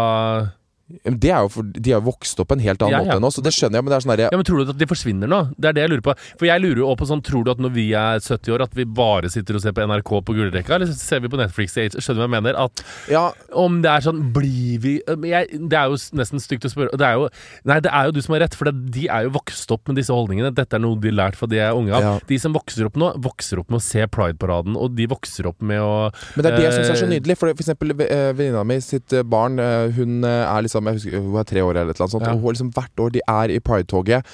Det er jo for, De har vokst opp på en helt annen Ja, ja. måte enn oss, så det skjønner jeg, men det er sånn derre Ja, men Tror du at de forsvinner nå? Det er det jeg lurer på. For jeg lurer også på sånn Tror du at når vi er 70 år, at vi bare sitter og ser på NRK på gullrekka, eller ser vi på Netflix? Skjønner du hva jeg mener? At Ja, om det er sånn Blir vi jeg, Det er jo nesten stygt å spørre. Det er jo, nei, det er jo du som har rett, for det, de er jo vokst opp med disse holdningene. Dette er noe de har lært fra de er unge av. De som vokser opp nå, vokser opp med å se Pride-paraden, og de vokser opp med å Men det er det jeg syns er så eh, nydelig. For, for eksempel eh, venninna mi sitt barn, eh, hun eh, er liksom jeg husker, Hun er tre år eller et eller annet sånt. Ja. Og hun liksom hvert år de er i Pride-toget.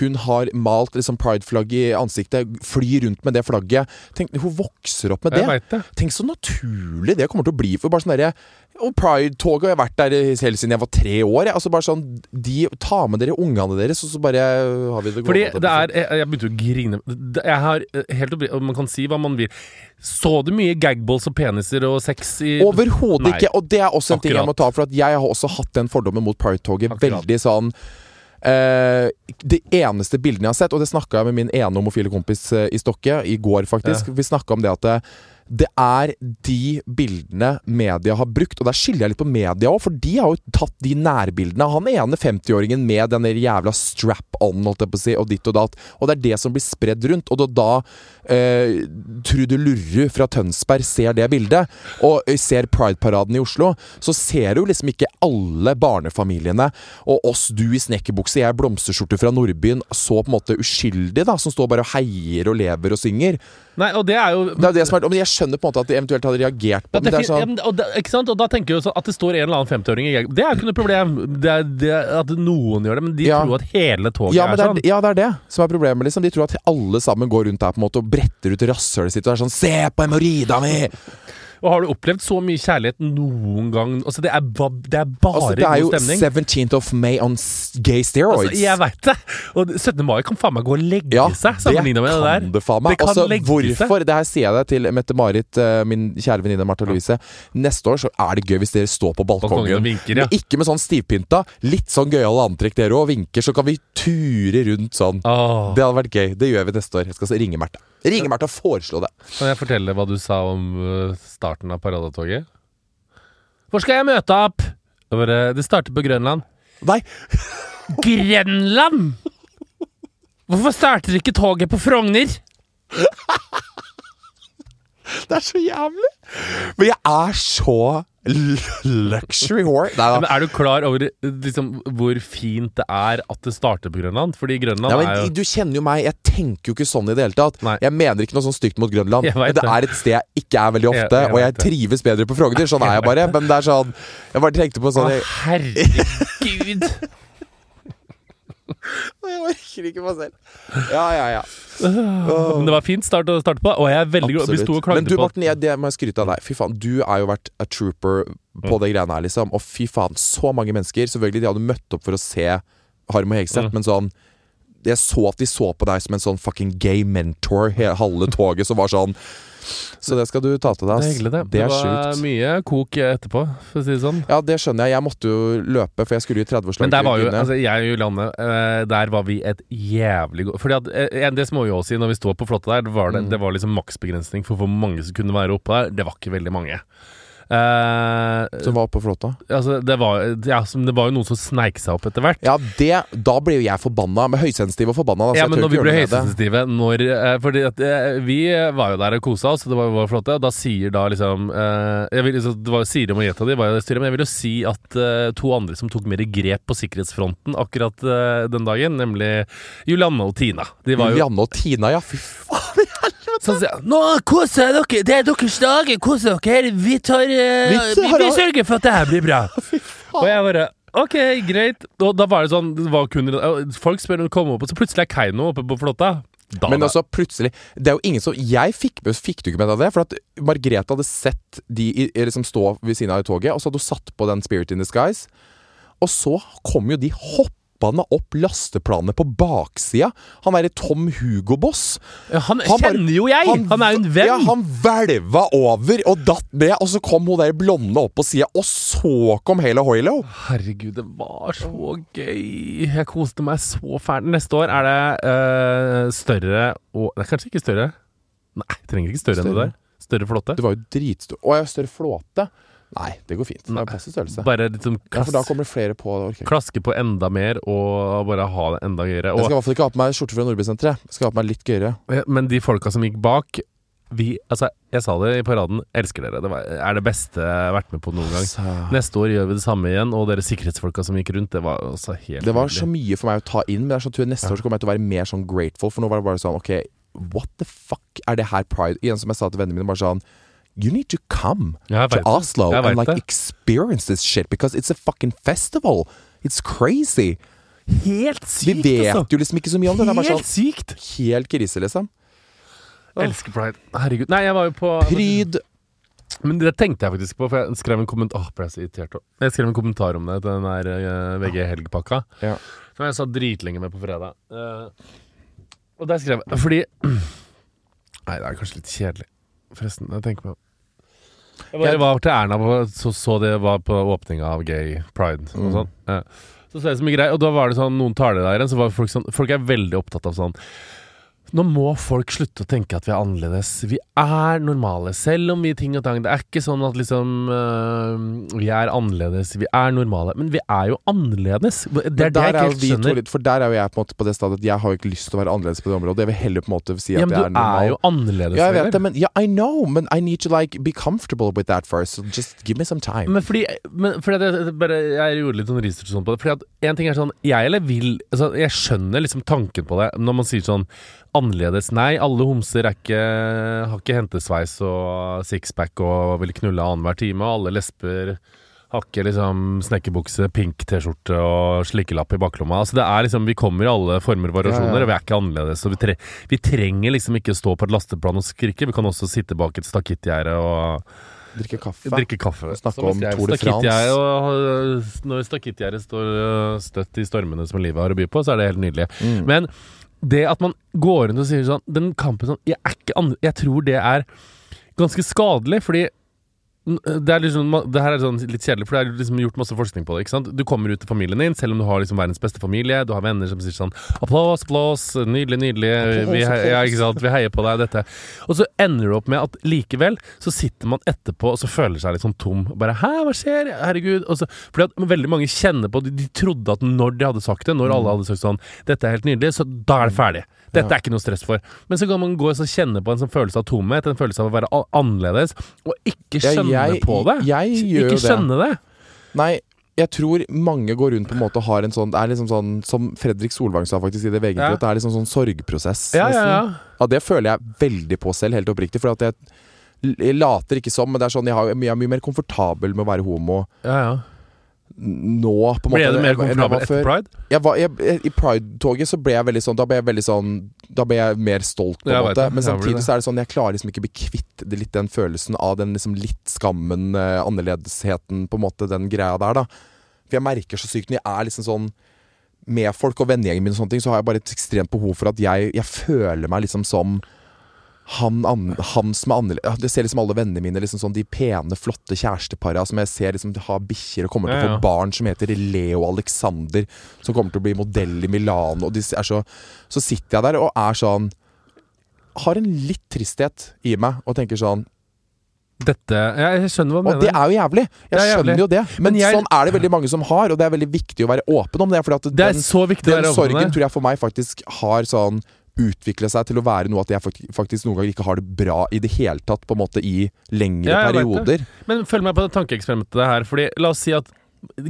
Hun har malt liksom Pride-flagg i ansiktet, flyr rundt med det flagget. Tenk, hun vokser opp med det. Det. Tenk så naturlig det kommer til å bli for bare sånn derre og Pride-toget, og jeg har vært der helt siden jeg var tre år. Jeg. Altså bare sånn, de Ta med dere ungene deres, og så bare har vi det Fordi gående. det er Jeg, jeg begynte å grine. Jeg har eh, helt oppri- og Man kan si hva man vil. Så du mye gagballs og peniser og sex i Overhodet ikke. Og det er også en ting jeg må ta, for at jeg har også hatt den fordommen mot Pride-toget. Veldig sånn Uh, De eneste bildene jeg har sett, og det snakka jeg med min ene homofile kompis uh, i Stokke i går, faktisk. Vi snakka om det at det, er de bildene media har brukt, og der skiller jeg litt på media òg, for de har jo tatt de nærbildene. Han ene 50-åringen med den der jævla strap-on, holdt jeg på å si, og ditt og datt. Og det er det som blir spredd rundt. Og da, da eh, Trude Lurru fra Tønsberg ser det bildet, og eh, ser Pride-paraden i Oslo, så ser du liksom ikke alle barnefamiliene og oss, du i snekkerbukse, jeg i blomsterskjorte fra Nordbyen, så på en måte uskyldig, da, som står bare og heier og lever og synger. Nei, og det er jo Det er det som er Men jeg skjønner på en måte at de eventuelt hadde reagert på At det. Sånn ja, og, da, ikke sant? og da tenker du sånn at det står en eller annen 50-åring i Det er jo ikke noe problem. Det er, det er at noen gjør det, men de Ja. tror at hele toget ja, er er, sånn. ja, det er det som er problemet. liksom De tror at alle sammen går rundt der på en måte og bretter ut rasshølet sitt og er sånn 'Se på hemoroida mi!' Og har du opplevd så mye kjærlighet noen gang? Altså, det er, ba, det er bare Altså, det er jo god stemning. 17th of May on gay steroids. Altså, jeg veit det! Og 17. mai kan faen meg gå og legge Ja, seg sammenligna med det der. kan det faen meg. Altså, hvorfor, det her sier jeg det til Mette-Marit, eh, min kjære venninne Martha Louise. Neste år så er det gøy hvis dere står på Balkongen vinker, ja. Men ikke med sånn stivpynta. Litt sånn gøyale antrekk dere òg, vinker, så kan vi ture rundt sånn. Åh, Det hadde vært gøy. Det gjør vi neste år. Jeg skal ringe Märtha. Ringe til å foreslå det. kan jeg fortelle hva du sa om uh, starten av paradetoget? Hvor skal jeg møte opp? Det, bare, det starter på Grønland. Nei, Grenland! Hvorfor starter ikke toget på Frogner? det er så jævlig! Men jeg er så luxury whore. Nei. Men er du klar over liksom, hvor fint det er at det starter på Grønland? Fordi Grønland Ja, er jo Du kjenner jo meg, jeg tenker jo ikke sånn i det hele tatt. Nei. Jeg mener ikke noe sånn stygt mot Grønland, men det er et sted jeg ikke er veldig ofte, jeg og jeg vet det. trives bedre på Frogner. Sånn er jeg bare. Men det er sånn Jeg bare tenkte på sånn Å, herregud! jeg orker ikke meg selv. Ja, ja, ja. Men det var fint start å starte på, og jeg er veldig glad Vi sto og Men du, Morten, jeg, det må jeg skryte av deg. Fy faen, du har jo vært a trooper på Mm. det greiene her, liksom. Og fy faen, så mange mennesker. Selvfølgelig, de hadde møtt opp for å se Harm og Hegseth, Mm. men sånn jeg så at de så på deg som en sånn fucking gay mentor, halve toget, som var sånn Så det skal du ta til deg, Det er hyggelig, det. Det er var sjukt. mye kok etterpå, for å si det sånn. Ja, det skjønner jeg. Jeg måtte jo løpe, for jeg skulle i 30-årslaget. Men der var jo, altså jeg og Julianne, eh, der var vi et jævlig godt Fordi at eh, Det må vi jo også si, når vi står på flåtta der, det var, det, Mm. det var liksom maksbegrensning for hvor mange som kunne være oppe der. Det var ikke veldig mange. Eh, Som var på flåta. altså, det var, ja, som- det var jo noen som sneik seg opp etter hvert. Ja, det Da ble jo jeg forbanna. Med høysensitiv og forbanna. Da, Ja, men når vi ble høysensitive når, eh, Fordi at eh, vi var jo der og kosa oss, det var jo flott. Og da sier da liksom eh, vil, så, Det var Siri og Margrethe de var jo i styret, men jeg vil jo si at to andre som tok mer grep på sikkerhetsfronten akkurat den dagen, nemlig Julianne og Tina. Jo Julianne og Tina, ja. Fy faen. sånn sier jeg, Nå koser dere, det er deres dager, koser dere. Vi tar Vi vi, sørger for at det her blir bra. og jeg bare Ok, greit. Og da var det sånn det var kun, Folk spør når de kommer opp, og så plutselig er Keiino oppe på flåtta. Da, Men altså plutselig Det er jo ingen som Jeg fikk, fikk du ikke med deg det? For at Margrethe hadde sett de i, liksom stå ved siden av i toget, og så hadde hun satt på den Spirit in Disguise. Og så kom jo de hoppende opp lasteplanet på baksida. Han derre Tom Hugo-boss. Ja, han, Han bare- kjenner jo jeg! Han, er jo en venn. Ja, han hvelva over og datt ned, og så kom hun der blonde opp på sida, og så kom hele Hoilo. Herregud, det var så gøy. Jeg koste meg så fælt. Neste år er det øh, større og er kanskje ikke større. Nei, trenger ikke større, enn det der. Større flåte. Det var jo dritstor. Å ja, større flåte. Nei, det går fint. Det er passe størrelse. Bare liksom Ja, for da kommer det flere på. Det orker jeg ikke. klaske på enda mer og bare ha det enda gøyere. Jeg skal i Og, hvert fall ikke ha på meg skjorte fra Nordbysenteret. Jeg skal ha på meg litt gøyere. men de folka som gikk bak vi, altså, Jeg sa det i paraden. Elsker dere. Det var, er det beste jeg har vært med på noen gang. Så, Neste år gjør vi det samme igjen, og dere sikkerhetsfolka som gikk rundt, det var også helt det var nydelig. så mye for meg å ta inn, men er sånn, tror jeg neste år så kommer jeg til å være mer sånn grateful, for nå var det bare sånn OK, what the fuck er det her pride? Igjen som jeg sa til vennene mine, bare sånn You need to come to. Oslo and like experience this shit because it's a fucking festival. It's crazy. Helt Vi sykt, vet altså! jo liksom ikke så mye om det. Det er bare Helt sånn sykt! helt krise, liksom. Elsker pride. Herregud. Nei, jeg var jo på Pryd. Men det tenkte jeg faktisk på, for jeg skrev en kommentar Åh, ble jeg så irritert også. Jeg skrev en kommentar om det til den der eh, VG Helg-pakka. Ja. Som jeg satt dritlenge med på fredag. Eh, og der skrev jeg Fordi Nei, det er kanskje litt kjedelig, forresten. Jeg tenker på Jeg var til Erna på, så, så det var på åpninga av Gay Pride og Mm. sånn. Så så jeg så mye greier, og da var det sånn noen taler der igjen, så var folk sånn Folk er veldig opptatt av sånn nå må folk slutte å tenke at vi er annerledes. Vi er normale, selv om vi er ting og tang. Det er ikke sånn at liksom øh, Vi er annerledes, vi er normale. Men vi er jo annerledes. Det er det jeg er ikke helt skjønner. litt, for der er jo jeg på en måte på det stadiet at jeg har jo ikke lyst til å være annerledes på det området. Jeg vil heller på en måte si at Ja, men jeg du er normal. er jo annerledes. ja, jeg vet det, men ja, I know, men I need to like be comfortable with that first. So just give me some time. Men fordi, men fordi det, det bare, Jeg gjorde litt sånn research sånn på det. Fordi at En ting er sånn Jeg eller vil altså, Jeg skjønner liksom tanken på det når man sier sånn annerledes. Nei, alle homser er ikke, har ikke hentesveis og sixpack og vil knulle annenhver time. Og alle lesber har ikke liksom snekkerbukse, pink T-skjorte og slikkelapp i baklomma. Altså det er liksom Vi kommer i alle former og variasjoner, Ja, ja. og vi er ikke annerledes. Vi, tre, vi trenger liksom ikke stå på et lasteplan og skrike. Vi kan også sitte bak et stakittgjerde og Drikke kaffe. Drikke kaffe. Snakke om Tour de France. og- Når stakittgjerdet står øh, støtt i stormene som livet har å by på, så er det helt nydelig. Mm. Men det at man går rundt og sier sånn Den kampen sånn Jeg, er ikke andre, jeg tror det er ganske skadelig, fordi det, er liksom, det her er sånn litt kjedelig, for det er liksom gjort masse forskning på det. ikke sant? Du kommer ut til familien din, selv om du har liksom verdens beste familie. Du har venner som sier sånn Applaus, applaus, nydelig, nydelig. Vi, ja, ikke sant? Vi heier på deg, dette. Og så ender du opp med at likevel så sitter man etterpå og så føler seg litt sånn tom. Bare 'hæ, hva skjer? Herregud'. Og så, fordi at veldig mange kjenner på de, de trodde at når de hadde sagt det, når alle hadde sagt sånn 'Dette er helt nydelig', så da er det ferdig. Dette er ikke noe stress for. Men så kan man gå og så kjenne på en sånn følelse av tomhet, en følelse av å være annerledes, og ikke skjønne jeg- på det. jeg gjør ikke det. skjønne det. Nei, jeg tror mange går rundt på en måte og har en sånn Det er liksom sånn Som Fredrik Solvang sa faktisk i det VG, Ja. det er liksom sånn sorgprosess. Ja, ja, ja. Ja, det føler jeg veldig på selv, helt oppriktig. For jeg, jeg later ikke som, men det er sånn jeg, har, jeg er mye mer komfortabel med å være homo ja, ja. Nå. på en Ble måte, du mer komfortabel etter pride? Jeg var, jeg, I Pride-toget så ble jeg veldig sånn Da ble jeg veldig sånn Da ble jeg mer stolt, på en Jeg måte. Men samtidig så er det sånn Jeg klarer liksom ikke å bli kvitt det, litt den følelsen av den liksom litt skammen, uh, annerledesheten, på en måte, den greia der, da. For jeg merker så sykt når jeg er liksom sånn med folk og vennegjengen min og sånne ting, så har jeg bare et ekstremt behov for at jeg, jeg føler meg liksom som han, an, han som er annerledes Det ser liksom alle vennene mine liksom sånn De pene, flotte kjærestepara som jeg ser liksom har bikkjer og kommer til å få barn som heter Leo Alexander, som kommer til å bli modell i Milano. Og de er så, så sitter jeg der og er sånn Har en litt tristhet i meg og tenker sånn Dette Jeg skjønner hva du Og det er jo jævlig! Jeg jævlig. skjønner jo det. Men, Men jeg- sånn er det veldig mange som har, og det er veldig viktig å være åpen om det. Fordi at Det er den, så viktig å være åpen om sorgen tror jeg for meg faktisk har sånn utvikle seg til å være noe at jeg faktisk noen ganger ikke har det bra i det hele tatt, på en måte i lengre Ja, perioder. Men følg meg på det tankeeksperimentet her. Fordi La oss si at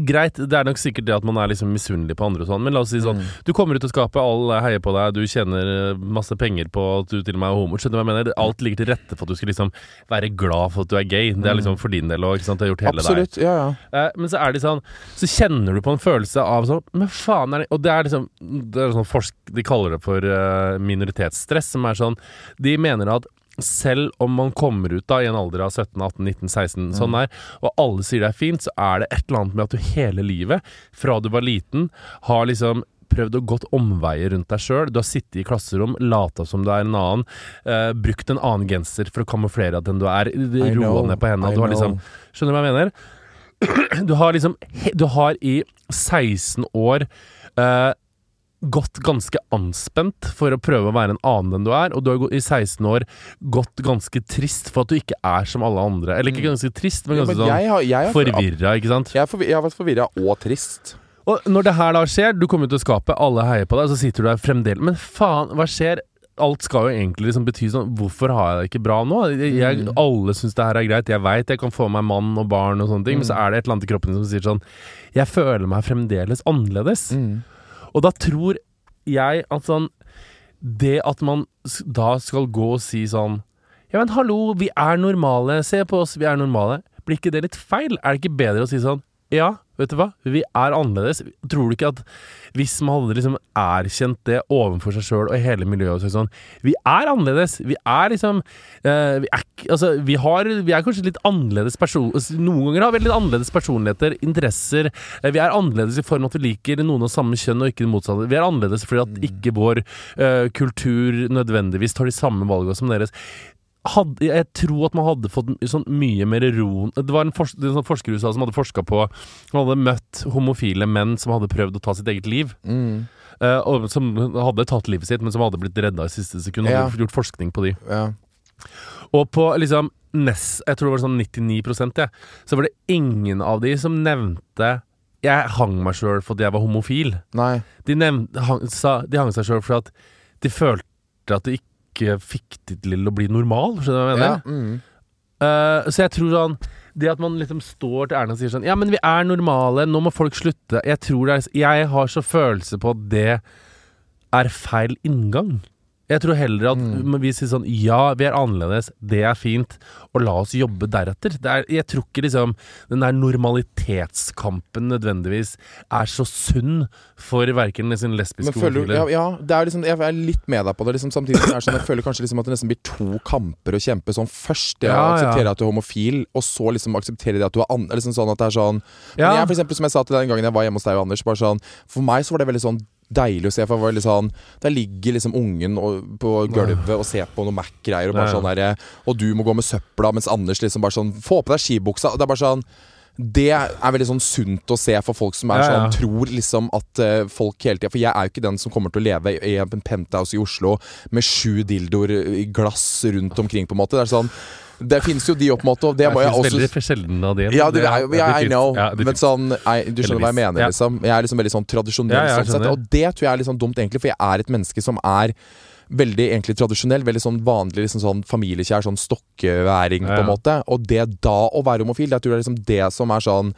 Greit, det er nok sikkert det at man er liksom misunnelig på andre og sånn, men la oss si sånn Mm. Du kommer ut av skapet, alle heier på deg, du tjener eh, masse penger på at du til og med er homo. Skjønner du hva jeg mener? Alt ligger til rette for at du skal liksom være glad for at du er gay. Det er liksom for din del òg, ikke sant. Det har gjort hele deg. Mm. Ja, ja. Eh, men så er det sånn Så kjenner du på en følelse av sånn Men faen er det Og det er liksom Det er sånn forsk De kaller det for eh, minoritetsstress, som er sånn De mener at selv om man kommer ut da i en alder av 17, 18, 19, 16, sånn der, og alle sier det er fint, så er det et eller annet med at du hele livet, fra du var liten, har liksom prøvd å gått omveier rundt deg sjøl. Du har sittet i klasserom, lata som du er en annen, uh, brukt en annen genser for å kamuflere at den du er, roa ned på hendene. Du har liksom Skjønner du hva jeg mener? Du har liksom Du har i 16 år eh, gått ganske anspent for å prøve å være en annen enn du er, og du har i 16 år gått ganske trist for at du ikke er som alle andre. Eller ikke ganske trist, men ganske sånn forvirra, ikke sant? Jeg, er jeg har vært forvirra og trist. Og når det her da skjer, du kommer ut av skapet, alle heier på deg, så sitter du der fremdeles Men faen, hva skjer? Alt skal jo egentlig liksom bety sånn Hvorfor har jeg det ikke bra nå? Jeg, jeg, alle syns det her er greit. Jeg veit jeg kan få meg mann og barn og sånne ting, men så er det et eller annet i kroppen som sier sånn Jeg føler meg fremdeles annerledes. Og da tror jeg at sånn Det at man da skal gå og si sånn Ja, men hallo, vi er normale. Se på oss, vi er normale. Blir ikke det litt feil? Er det ikke bedre å si sånn Ja, vet du hva, vi er annerledes. Tror du ikke at hvis man hadde liksom erkjent det overfor seg sjøl og hele miljøet og sånn Vi er annerledes. Vi er liksom uh, vi, er, altså, vi, har, vi er kanskje litt annerledes person... Noen ganger har vi litt annerledes personligheter, interesser. uh, Vi er annerledes i form av at vi liker noen av samme kjønn og ikke det motsatte. Vi er annerledes fordi at ikke vår uh, kultur nødvendigvis tar de samme valgene som deres. Hadde, jeg tror at man hadde fått sånn mye mer ro Det var en, fors, det er en sånn forsker i USA som hadde forska på Han hadde møtt homofile menn som hadde prøvd å ta sitt eget liv. Mm. Uh, og som hadde tatt livet sitt, men som hadde blitt redda i siste sekund. Ja. Hadde gjort forskning på de. Ja. Og på liksom Ness, Jeg tror det var sånn 99% ja, så var det ingen av de som nevnte Jeg hang meg sjøl fordi jeg var homofil. Nei. De, nevnte, hang, sa, de hang seg sjøl fordi at de følte at de ikke fikk det til å bli normal. Skjønner du hva jeg mener? Ja. Mm. uh, så jeg tror sånn Det at man liksom står til Erna og sier sånn Ja, men vi er normale, nå må folk slutte. Jeg tror det er Jeg har så følelse på at det er feil inngang. Jeg tror heller at Mm. vi sier sånn Ja, vi er annerledes, det er fint, og la oss jobbe deretter. Det er, jeg tror ikke liksom den der normalitetskampen nødvendigvis er så sunn for verken liksom lesbiske homofile. ja, ja, det er liksom, jeg er litt med deg på det. Liksom, samtidig som er sånn, Jeg føler kanskje liksom at det nesten blir to kamper å kjempe. Sånn Først det å Ja, ja. akseptere at du er homofil, og så liksom akseptere det at du er an liksom sånn at det er sånn Ja. Men jeg, for eksempel, Som jeg sa til deg den gangen jeg var hjemme hos deg og Anders, bare sånn For meg så var det veldig sånn deilig å se. For han var litt sånn Der ligger liksom ungen og, på gulvet og ser på noe Mac-greier, og bare sånn derre Og du må gå med søpla, mens Anders liksom bare sånn Få på deg skibuksa. Det er bare sånn det er veldig sånn sunt å se for folk som er Ja, ja. sånn tror liksom at uh, folk hele tida For jeg er jo ikke den som kommer til å leve i en penthouse i Oslo med sju dildoer i glass rundt omkring, på en måte. Det er sånn Det finnes jo de opp, måte, og det må jeg finnes også veldig sjelden av det. ja, det jeg, jeg, I know. Ja, men sånn I, Du skjønner hva jeg mener, liksom. Jeg er liksom veldig sånn tradisjonell sånn sett. Og det tror jeg er litt sånn dumt, egentlig, for jeg er et menneske som er veldig egentlig tradisjonell. Veldig sånn vanlig liksom sånn familiekjær, sånn stokkeværing, på en måte. Og det da å være homofil, jeg tror det er liksom det som er sånn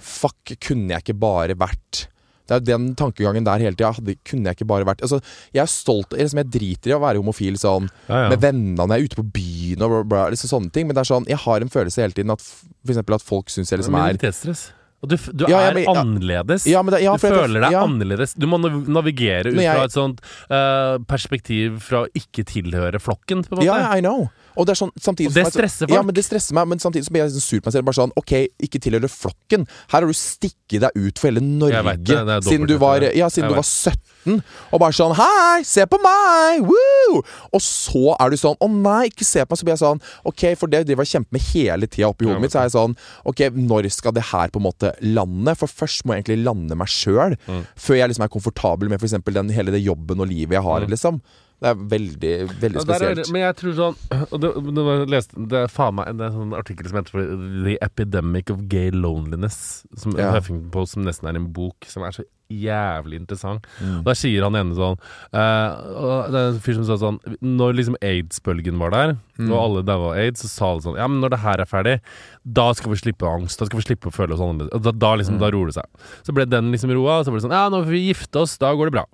Fuck, kunne jeg ikke bare vært det er den tankegangen der hele tida. Kunne jeg ikke bare vært Altså, Jeg er stolt jeg, liksom, jeg driter i å være homofil sånn Ja, ja. med vennene når jeg er ute på byen og bla, bla, liksom sånne ting. Men det er sånn, jeg har en følelse hele tiden at f- for eksempel at folk syns jeg liksom er Minoritetsstress. Og du, du Ja, er men- annerledes. Ja, det- ja, du føler deg annerledes. Du må navigere ut jeg- fra et sånt uh, perspektiv fra å ikke tilhøre flokken, på en måte. Ja, I know. Og det sånn Og det stresser folk. Ja, men det stresser meg, men samtidig så blir jeg liksom sur på meg selv. Bare sånn, ok, ikke tilhører flokken. Her har du stikket deg ut for hele Norge det, det siden du var, ja, siden du var 17. Og bare sånn Hei, se på meg! Woo! Og så er du sånn Å nei, ikke se på meg. Så blir jeg sånn Ok, for det driver jeg og kjemper med hele tida oppi hodet mitt. Så er jeg sånn Ok, når skal det her på en måte lande? For først må jeg egentlig lande meg sjøl. Mm. Før jeg liksom er komfortabel med f.eks. hele det jobben og livet jeg har, Mm. liksom. Det er veldig, veldig Ja, er spesielt. men jeg tror sånn Og det, det, var, lest, det er faen meg en sånn artikkel som heter for The Epidemic of Gay Loneliness. Som Ja. Huffington Post, som nesten er en bok som er så jævlig interessant. Mm. Da sier han ene sånn uh, Det er en fyr som sa sånn Når liksom aids-bølgen var der, Mm. og alle daua av aids, så sa alle sånn Ja, men når det her er ferdig, da skal vi slippe angst. Da skal vi slippe å føle oss annerledes. Da, da liksom, da roer det seg. Så ble den liksom roa, og så ble det sånn Ja, nå får vi gifte oss, da går det bra.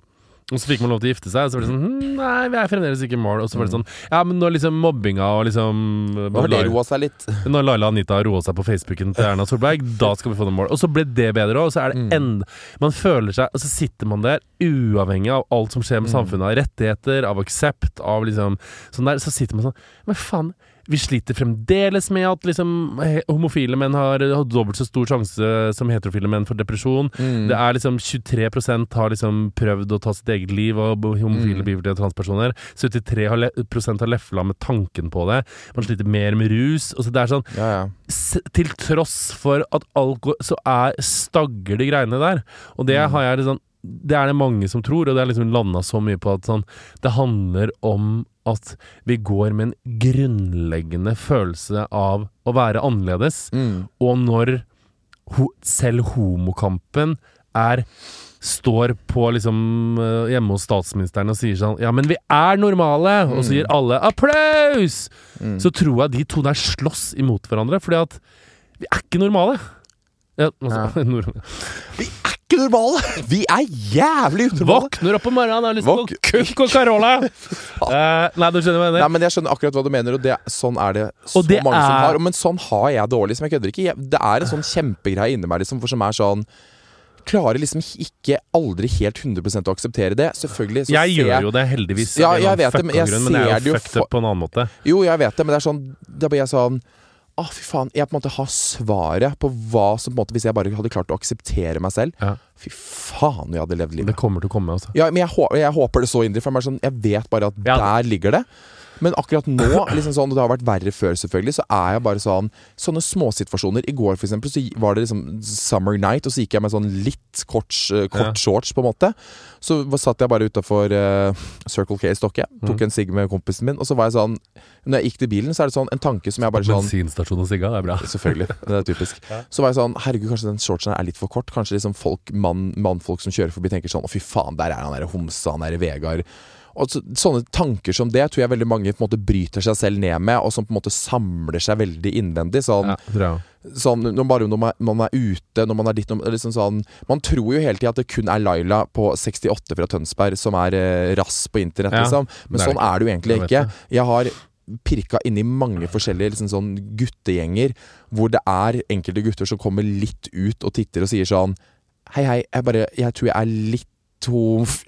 Og så fikk man lov til å gifte seg, og så var det sånn hm, Nei, vi er fremdeles ikke i mål. Og så var det sånn Ja, men når liksom mobbinga og liksom Nå har det roa seg litt. Når Laila Anita roa seg på Facebooken til Erna Solberg, da skal vi få noen mål. Og så ble det bedre òg. Så er det enda Man føler seg Og så sitter man der, uavhengig av alt som skjer med samfunnet, av rettigheter, av aksept, av liksom Sånn der, så sitter man sånn Men faen. Vi sliter fremdeles med at liksom homofile menn har, har dobbelt så stor sjanse som heterofile menn for depresjon. Mm. Det er liksom 23% har liksom prøvd å ta sitt eget liv, og homofile, Mm. bifile og transpersoner. 73 har har lefla med tanken på det. Man sliter mer med rus. Og så det er sånn Ja, ja. Til tross for at alt går Så er stagger de greiene der. Og det Mm. har jeg sånn Det er det mange som tror, og det er liksom landa så mye på at sånn Det handler om at vi går med en grunnleggende følelse av å være annerledes. Mm. Og når ho selv homokampen er Står på liksom eh, hjemme hos statsministeren og sier sånn Ja, men vi er normale! Og så gir alle applaus! Så tror jeg de to der slåss imot hverandre, fordi at vi er ikke normale. Ja, altså, nord Vi er ikke normale! Vi er jævlig unormale! Våkner opp om morgenen og har lyst på Våk- kukk og Carola! uh, nei, du skjønner hva jeg Nei, men Jeg skjønner akkurat hva du mener, og det, sånn er det så det mange som er- har. Men sånn har jeg det òg, liksom. Jeg kødder ikke. Jeg, det er en sånn kjempegreie inni meg liksom, for som er sånn Klarer liksom ikke aldri helt 100 å akseptere det. Selvfølgelig så Jeg ser gjør jo det heldigvis. Ja, jeg vet det, men jeg grunn, men jeg er jo jo fucked up på en annen måte. Jo, jeg vet det, men det er sånn Da blir jeg sånn Å, fy faen. Jeg på en måte har svaret på hva som på en måte Hvis jeg bare hadde klart å akseptere meg selv Ja. Fy faen, jeg hadde levd livet. Det kommer til å komme, altså. Ja, men jeg, jeg håper det så inderlig, for jeg, sånn, jeg vet bare at Ja. der ligger det. Men akkurat nå, liksom sånn, og det har vært verre før, selvfølgelig, så er jeg bare sånn Sånne småsituasjoner. I går, for eksempel, så var det liksom summer night, og så gikk jeg med sånn litt kort, eh, kort Ja. shorts, på en måte. Så satt jeg bare utafor Circle K i Stokke, Mm. tok en sigg med kompisen min, og så var jeg sånn Når jeg gikk til bilen, så er det sånn en tanke som jeg bare sånn Bensinstasjon og sigga, det er bra. Selvfølgelig. Det er typisk. Så var jeg sånn Herregud, kanskje den shortsen er litt for kort. Kanskje liksom folk, mann, mannfolk som kjører forbi, tenker sånn Å, fy faen, der er han derre homsa, han derre Vegard. Og så, sånne tanker som det tror jeg veldig mange på en måte bryter seg selv ned med, og som på en måte samler seg veldig innvendig. Sånn, Ja, sånn når bare når man, man er ute, når man er ditt når- liksom sånn, Man tror jo hele tida at det kun er Laila på 68 fra Tønsberg som er eh, rass på internett, Ja, liksom. Men sånn er det jo egentlig ikke. Jeg har pirka inn i mange forskjellige liksom sånn guttegjenger hvor det er enkelte gutter som kommer litt ut og titter og sier sånn Hei, hei, jeg bare Jeg tror jeg er litt homf...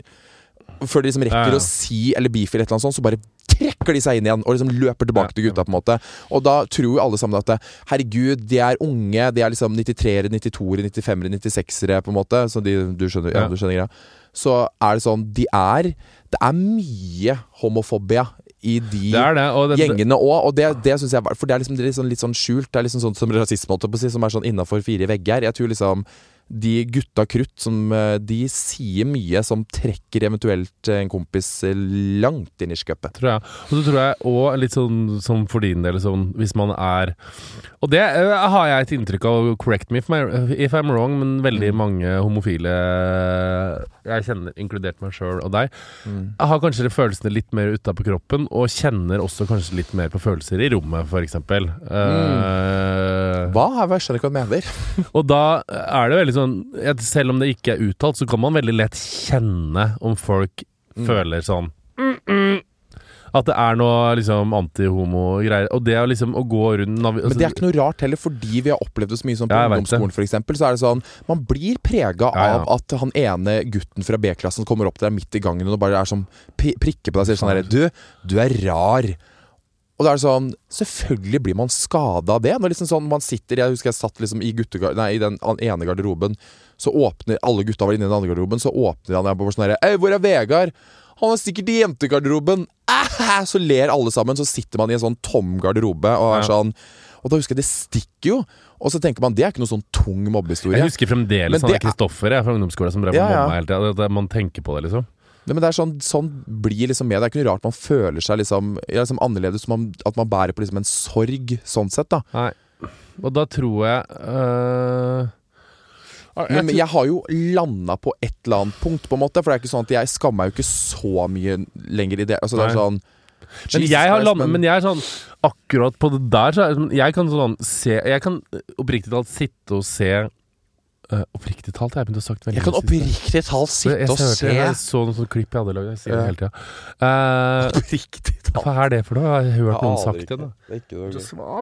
Før de liksom rekker Ja, ja. å si eller bifile et eller annet sånt, så bare trekker de seg inn igjen og liksom løper tilbake til gutta. på en måte Og da tror jo alle sammen at herregud, de er unge. De er liksom 93-ere, 92-ere, 95-ere, 96-ere, på en måte. Så de, du skjønner, ja. Du skjønner greia. Så er det sånn De er Det er mye homofobia i de Det det. Og det, gjengene òg, og det, det syns jeg For det er liksom det er litt sånn, litt sånn skjult. Det er liksom sånn som rasisme, holdt jeg på å si, som er sånn innafor fire vegger. Jeg tror liksom de gutta krutt som eh, De sier mye som trekker eventuelt en kompis eh, langt inn i skøppet. tror jeg. Og så tror jeg òg, litt sånn som for din del, sånn hvis man er Og det uh, har jeg et inntrykk av, correct me if, my, if I'm wrong, men veldig mange homofile jeg kjenner, inkludert meg sjøl og deg, jeg har kanskje følelsene litt mer utapå kroppen, og kjenner også kanskje litt mer på følelser i rommet, f.eks. Uh, Hva? Jeg skjønner ikke hva du mener. og da er det veldig sånn at Selv om det ikke er uttalt, så kan man veldig lett kjenne om folk føler sånn mm, mm, At det er noe liksom antihomo-greier. Og det å liksom å gå rundt altså, Men det er ikke noe rart heller, fordi vi har opplevd det så mye sånn på Ja, ungdomsskolen f.eks. Så er det sånn Man blir prega Ja, ja. av at han ene gutten fra B-klassen kommer opp til deg midt i gangen og bare er sånn prikker på deg og sier sånn herre Du, du er rar. Og da er det sånn Selvfølgelig blir man skada av det. Når liksom sånn man sitter Jeg husker jeg satt liksom i. Nei, i den ene garderoben. Så åpner Alle gutta var inne i den andre garderoben. Så åpner han bare sånn herre hvor er Vegard? Han er sikkert i jentegarderoben. Æhæ! Så ler alle sammen. Så sitter man i en sånn tom garderobe og er sånn Og da husker jeg det stikker jo. Og så tenker man det er ikke noe sånn tung mobbehistorie. Jeg husker fremdeles han er Kristoffer fra ungdomsskolen som drev Ja, ja. mobba hele tida. Man tenker på det, liksom. Men det er sånn, sånn blir liksom med. Det er ikke noe rart man føler seg liksom, ja, liksom annerledes. Man, at man bærer på liksom en sorg, sånn sett. da Nei. Og da tror jeg øh, jeg Men, jeg har jo landa på et eller annet punkt, på en måte. For det er ikke sånn at jeg skammer meg jo ikke så mye lenger i det. Altså, det er sånn Men jeg, har landet, men- jeg er sånn Akkurat på det der så er sånn Jeg kan sånn se Jeg kan oppriktig talt sitte og se øh, Oppriktig talt? Jeg begynte å sagt veldig Jeg kan oppriktig talt Jeg, sitte og se jeg så noen sånne klipp jeg hadde lagd. Jeg sier Ja. det hele tida. Uh, Oppriktig talt. hva er det for noe? Jeg har hørt noen sagt det. da ikke. Det er ikke noe gøy.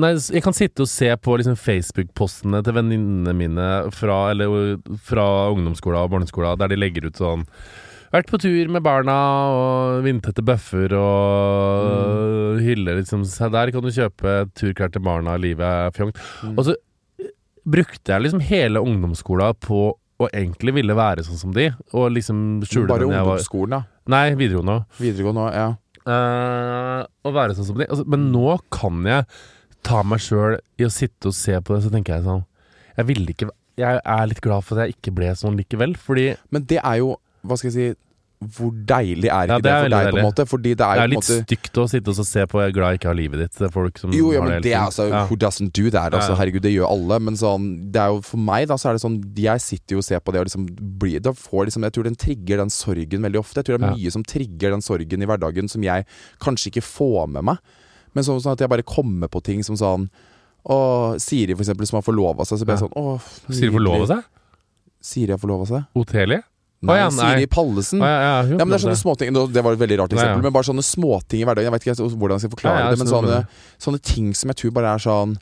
Nei, jeg kan sitte og se på liksom Facebook-postene til venninnene mine fra, eller, fra ungdomsskolen og barneskolen, der de legger ut sånn Vært på tur med barna og vindtette bøffer og hyller liksom Se der kan du kjøpe turklær til barna, livet er fjongt. Og så brukte jeg liksom hele ungdomsskolen på å egentlig ville være sånn som de, og liksom skjule Bare ungdomsskolen, da. Nei, videregående òg. Videregående òg, ja. Uh, å være sånn som de. Altså, men nå kan jeg ta meg sjøl i å sitte og se på det, så tenker jeg sånn Jeg ville ikke Jeg er litt glad for at jeg ikke ble sånn likevel, fordi Men det er jo, hva skal jeg si Hvor deilig er ikke det det, er for deg, deg, på en måte? Fordi det det er er på en litt måte stygt å sitte og se på Jeg er glad jeg ikke har livet ditt. Det er folk som Jo, ja, har men hele det er altså Ja. Who doesn't do that? Altså, Ja, ja. herregud, det gjør alle. Men sånn, det er jo for meg, da, så er det sånn Jeg sitter jo og ser på det og liksom blir Da får liksom Jeg tror den trigger den sorgen veldig ofte. Jeg tror det er Ja. mye som trigger den sorgen i hverdagen som jeg kanskje ikke får med meg. Men sånn, sånn at jeg bare kommer på ting som sånn og Siri for eksempel, som har forlova seg, så blir jeg sånn Åh, Siri forlova seg? Siri har forlova seg? Otelie? Nei, ja, nei. Siri Pallesen. Ja, ja, Ja, men det er sånne småting Det var et veldig rart eksempel, ja. men bare sånne småting i hverdagen. Jeg vet ikke hvordan jeg skal forklare det, men sånne, sånne ting som jeg tror bare er sånn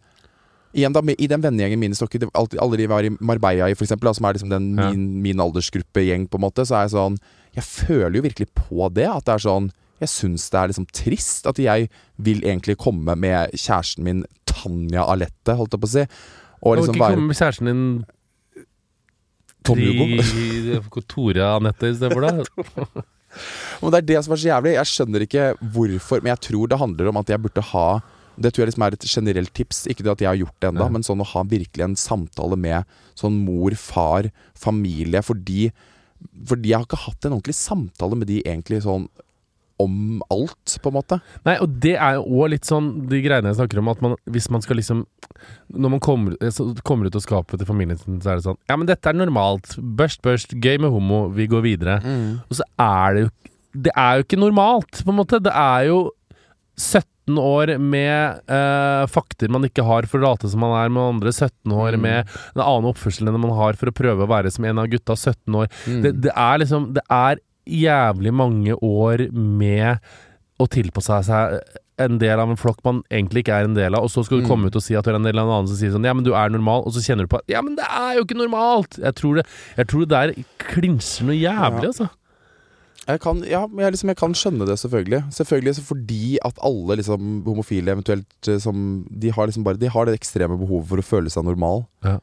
Igjen da, I den vennegjengen min i Stokke, alle de var i Marbella i, for eksempel, da, som er liksom den min, min, aldersgruppe-gjeng, på en måte, så er jeg sånn Jeg føler jo virkelig på det. At det er sånn Jeg syns det er liksom trist at jeg vil egentlig komme med kjæresten min Tanja Alette, holdt jeg på å si. Og liksom ikke komme med kjæresten din Tom Hugo. Tore Anette istedenfor, da? Men det er det som er så jævlig. Jeg skjønner ikke hvorfor, men jeg tror det handler om at jeg burde ha det tror jeg liksom er et generelt tips. Ikke det at jeg har gjort det ennå, men sånn å ha virkelig en samtale med sånn mor, far, familie. Fordi, fordi jeg har ikke hatt en ordentlig samtale med de egentlig sånn om alt, på en måte. Nei, og det er jo òg litt sånn de greiene jeg snakker om, at man, hvis man skal liksom Når man kommer, så kommer ut av skapet til familien sin, så er det sånn Ja, men dette er normalt. Børst, børst. Gøy med homo. Vi går videre. Og så er det jo Det er jo ikke normalt, på en måte. Det er jo 17 år med eh, fakter man ikke har for å late som man er med andre. 17 år Mm. med en annen oppførsel enn man har for å prøve å være som en av gutta. 17 år. Mm. Det, det er liksom Det er jævlig mange år med å tilpasse seg en del av en flokk man egentlig ikke er en del av, og så skal du Mm. komme ut og si at du er en del av en annen som sier sånn Ja, men du er normal, og så kjenner du på at Ja, men det er jo ikke normalt! Jeg tror det, jeg tror det der klinsjer noe jævlig, Ja. altså. Jeg kan, ja, men jeg, liksom, jeg kan skjønne det, selvfølgelig. Selvfølgelig så Fordi at alle liksom, homofile eventuelt eh, som De har liksom bare De har det ekstreme behovet for å føle seg normal. Ja.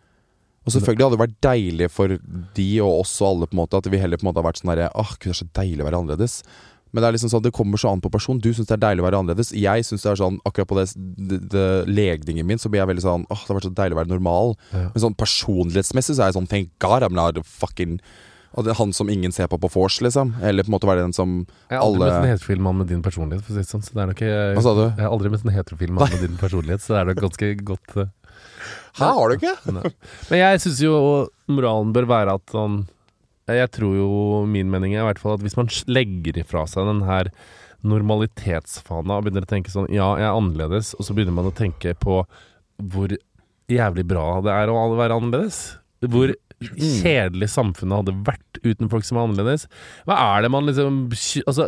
Og selvfølgelig hadde det vært deilig for de og oss og alle på en måte at vi heller på en måte har vært sånn derre Åh, gud, det er så deilig å være annerledes. Men det er liksom sånn, det kommer så an på person. Du syns det er deilig å være annerledes. Jeg syns det er sånn Akkurat på det, det, det legningen min så blir jeg veldig sånn Åh, det har vært så deilig å være normal. Ja. Men sånn personlighetsmessig så er jeg sånn Thank God I'm not fucking og det er han som ingen ser på på vors, liksom. Eller på en måte være den som Jeg har aldri alle møtt en heterofil mann med din personlighet, for å si det sånn. Så det er nok Hva sa du? Jeg har aldri møtt en heterofil mann med din personlighet, så det er nok ganske godt eh, Hæ, har du ikke? Men jeg syns jo moralen bør være at sånn Jeg tror jo min mening er i hvert fall at hvis man legger ifra seg den her normalitetsfana og begynner å tenke sånn Ja, jeg er annerledes, og så begynner man å tenke på hvor jævlig bra det er å være annerledes. Hvor kjedelig samfunnet hadde vært uten folk som er annerledes. Hva er det man liksom Altså,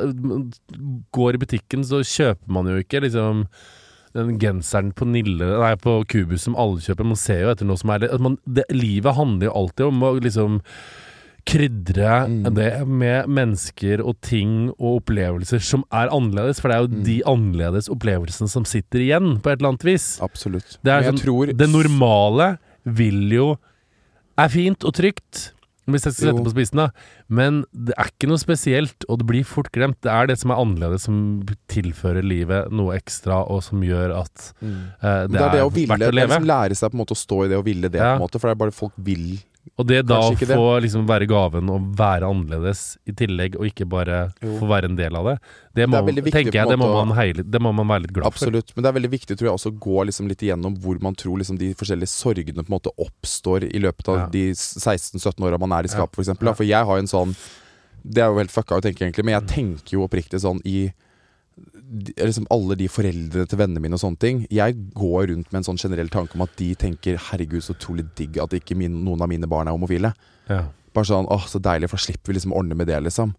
går i butikken, så kjøper man jo ikke liksom den genseren på Nille Nei, på Kubus som alle kjøper. Man ser jo etter noe som er at man, det, Livet handler jo alltid om å liksom krydre Mm. det med mennesker og ting og opplevelser som er annerledes. For det er jo Mm. de annerledes opplevelsene som sitter igjen, på et eller annet vis. Absolutt. Det, sånn, tror det normale vil jo Er fint og trygt, hvis jeg skal sette på spissen, da. Men det er ikke noe spesielt, og det blir fort glemt. Det er det som er annerledes, som tilfører livet noe ekstra, og som gjør at mm. uh, det, er, å ville, verdt å leve. det er leve. liksom lære seg på en måte å stå i det og ville det, Ja. på en måte. For det er bare folk vil Og det da å få liksom være gaven og være annerledes i tillegg, og ikke bare Jo. få være en del av det, det, må, det viktig tenker jeg, det må, man heile, det må man være litt glad for. Absolutt. Men det er veldig viktig tror jeg, også å gå liksom litt igjennom hvor man tror liksom de forskjellige sorgene på en måte oppstår i løpet av Ja. de 16-17 åra man er i skapet, for. Ja. Da. For jeg har jo en sånn Det er jo helt fucka å tenke, egentlig, men jeg tenker jo oppriktig sånn i liksom alle de foreldrene til vennene mine og sånne ting. Jeg går rundt med en sånn generell tanke om at de tenker 'herregud, så utrolig digg at ikke min, noen av mine barn er homofile'. Ja. Bare sånn, åh, så deilig, for da slipper vi liksom å ordne med det, liksom.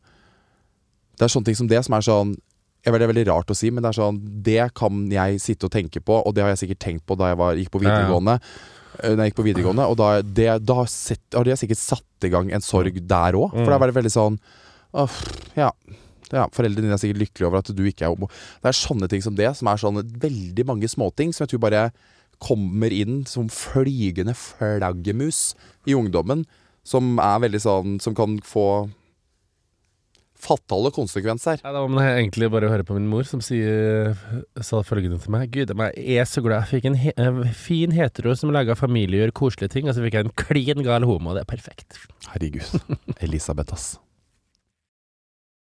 Det er sånne ting som det som er sånn jeg vet, Det er veldig rart å si, men det er sånn Det kan jeg sitte og tenke på, og det har jeg sikkert tenkt på da jeg var, gikk på Ja, ja. videregående. eh, Når jeg gikk på videregående Og da, det, da set, har jeg sikkert satt i gang en sorg der òg. For Mm. da var det veldig sånn åh, ja, ja, foreldrene dine er sikkert lykkelige over at du ikke er homo. Det er sånne ting som det, som er sånne veldig mange småting som jeg tror bare kommer inn som flygende flaggermus i ungdommen. Som er veldig sånn Som kan få fatale konsekvenser. Ja, da må man egentlig bare høre på min mor, som sier, sa følgende til meg. Gud, jeg er så glad. Jeg fikk en, he en fin hetero som laga familie og gjør koselige ting, og så fikk jeg en klin gal homo. Det er perfekt. Herregud. Elisabeth, ass.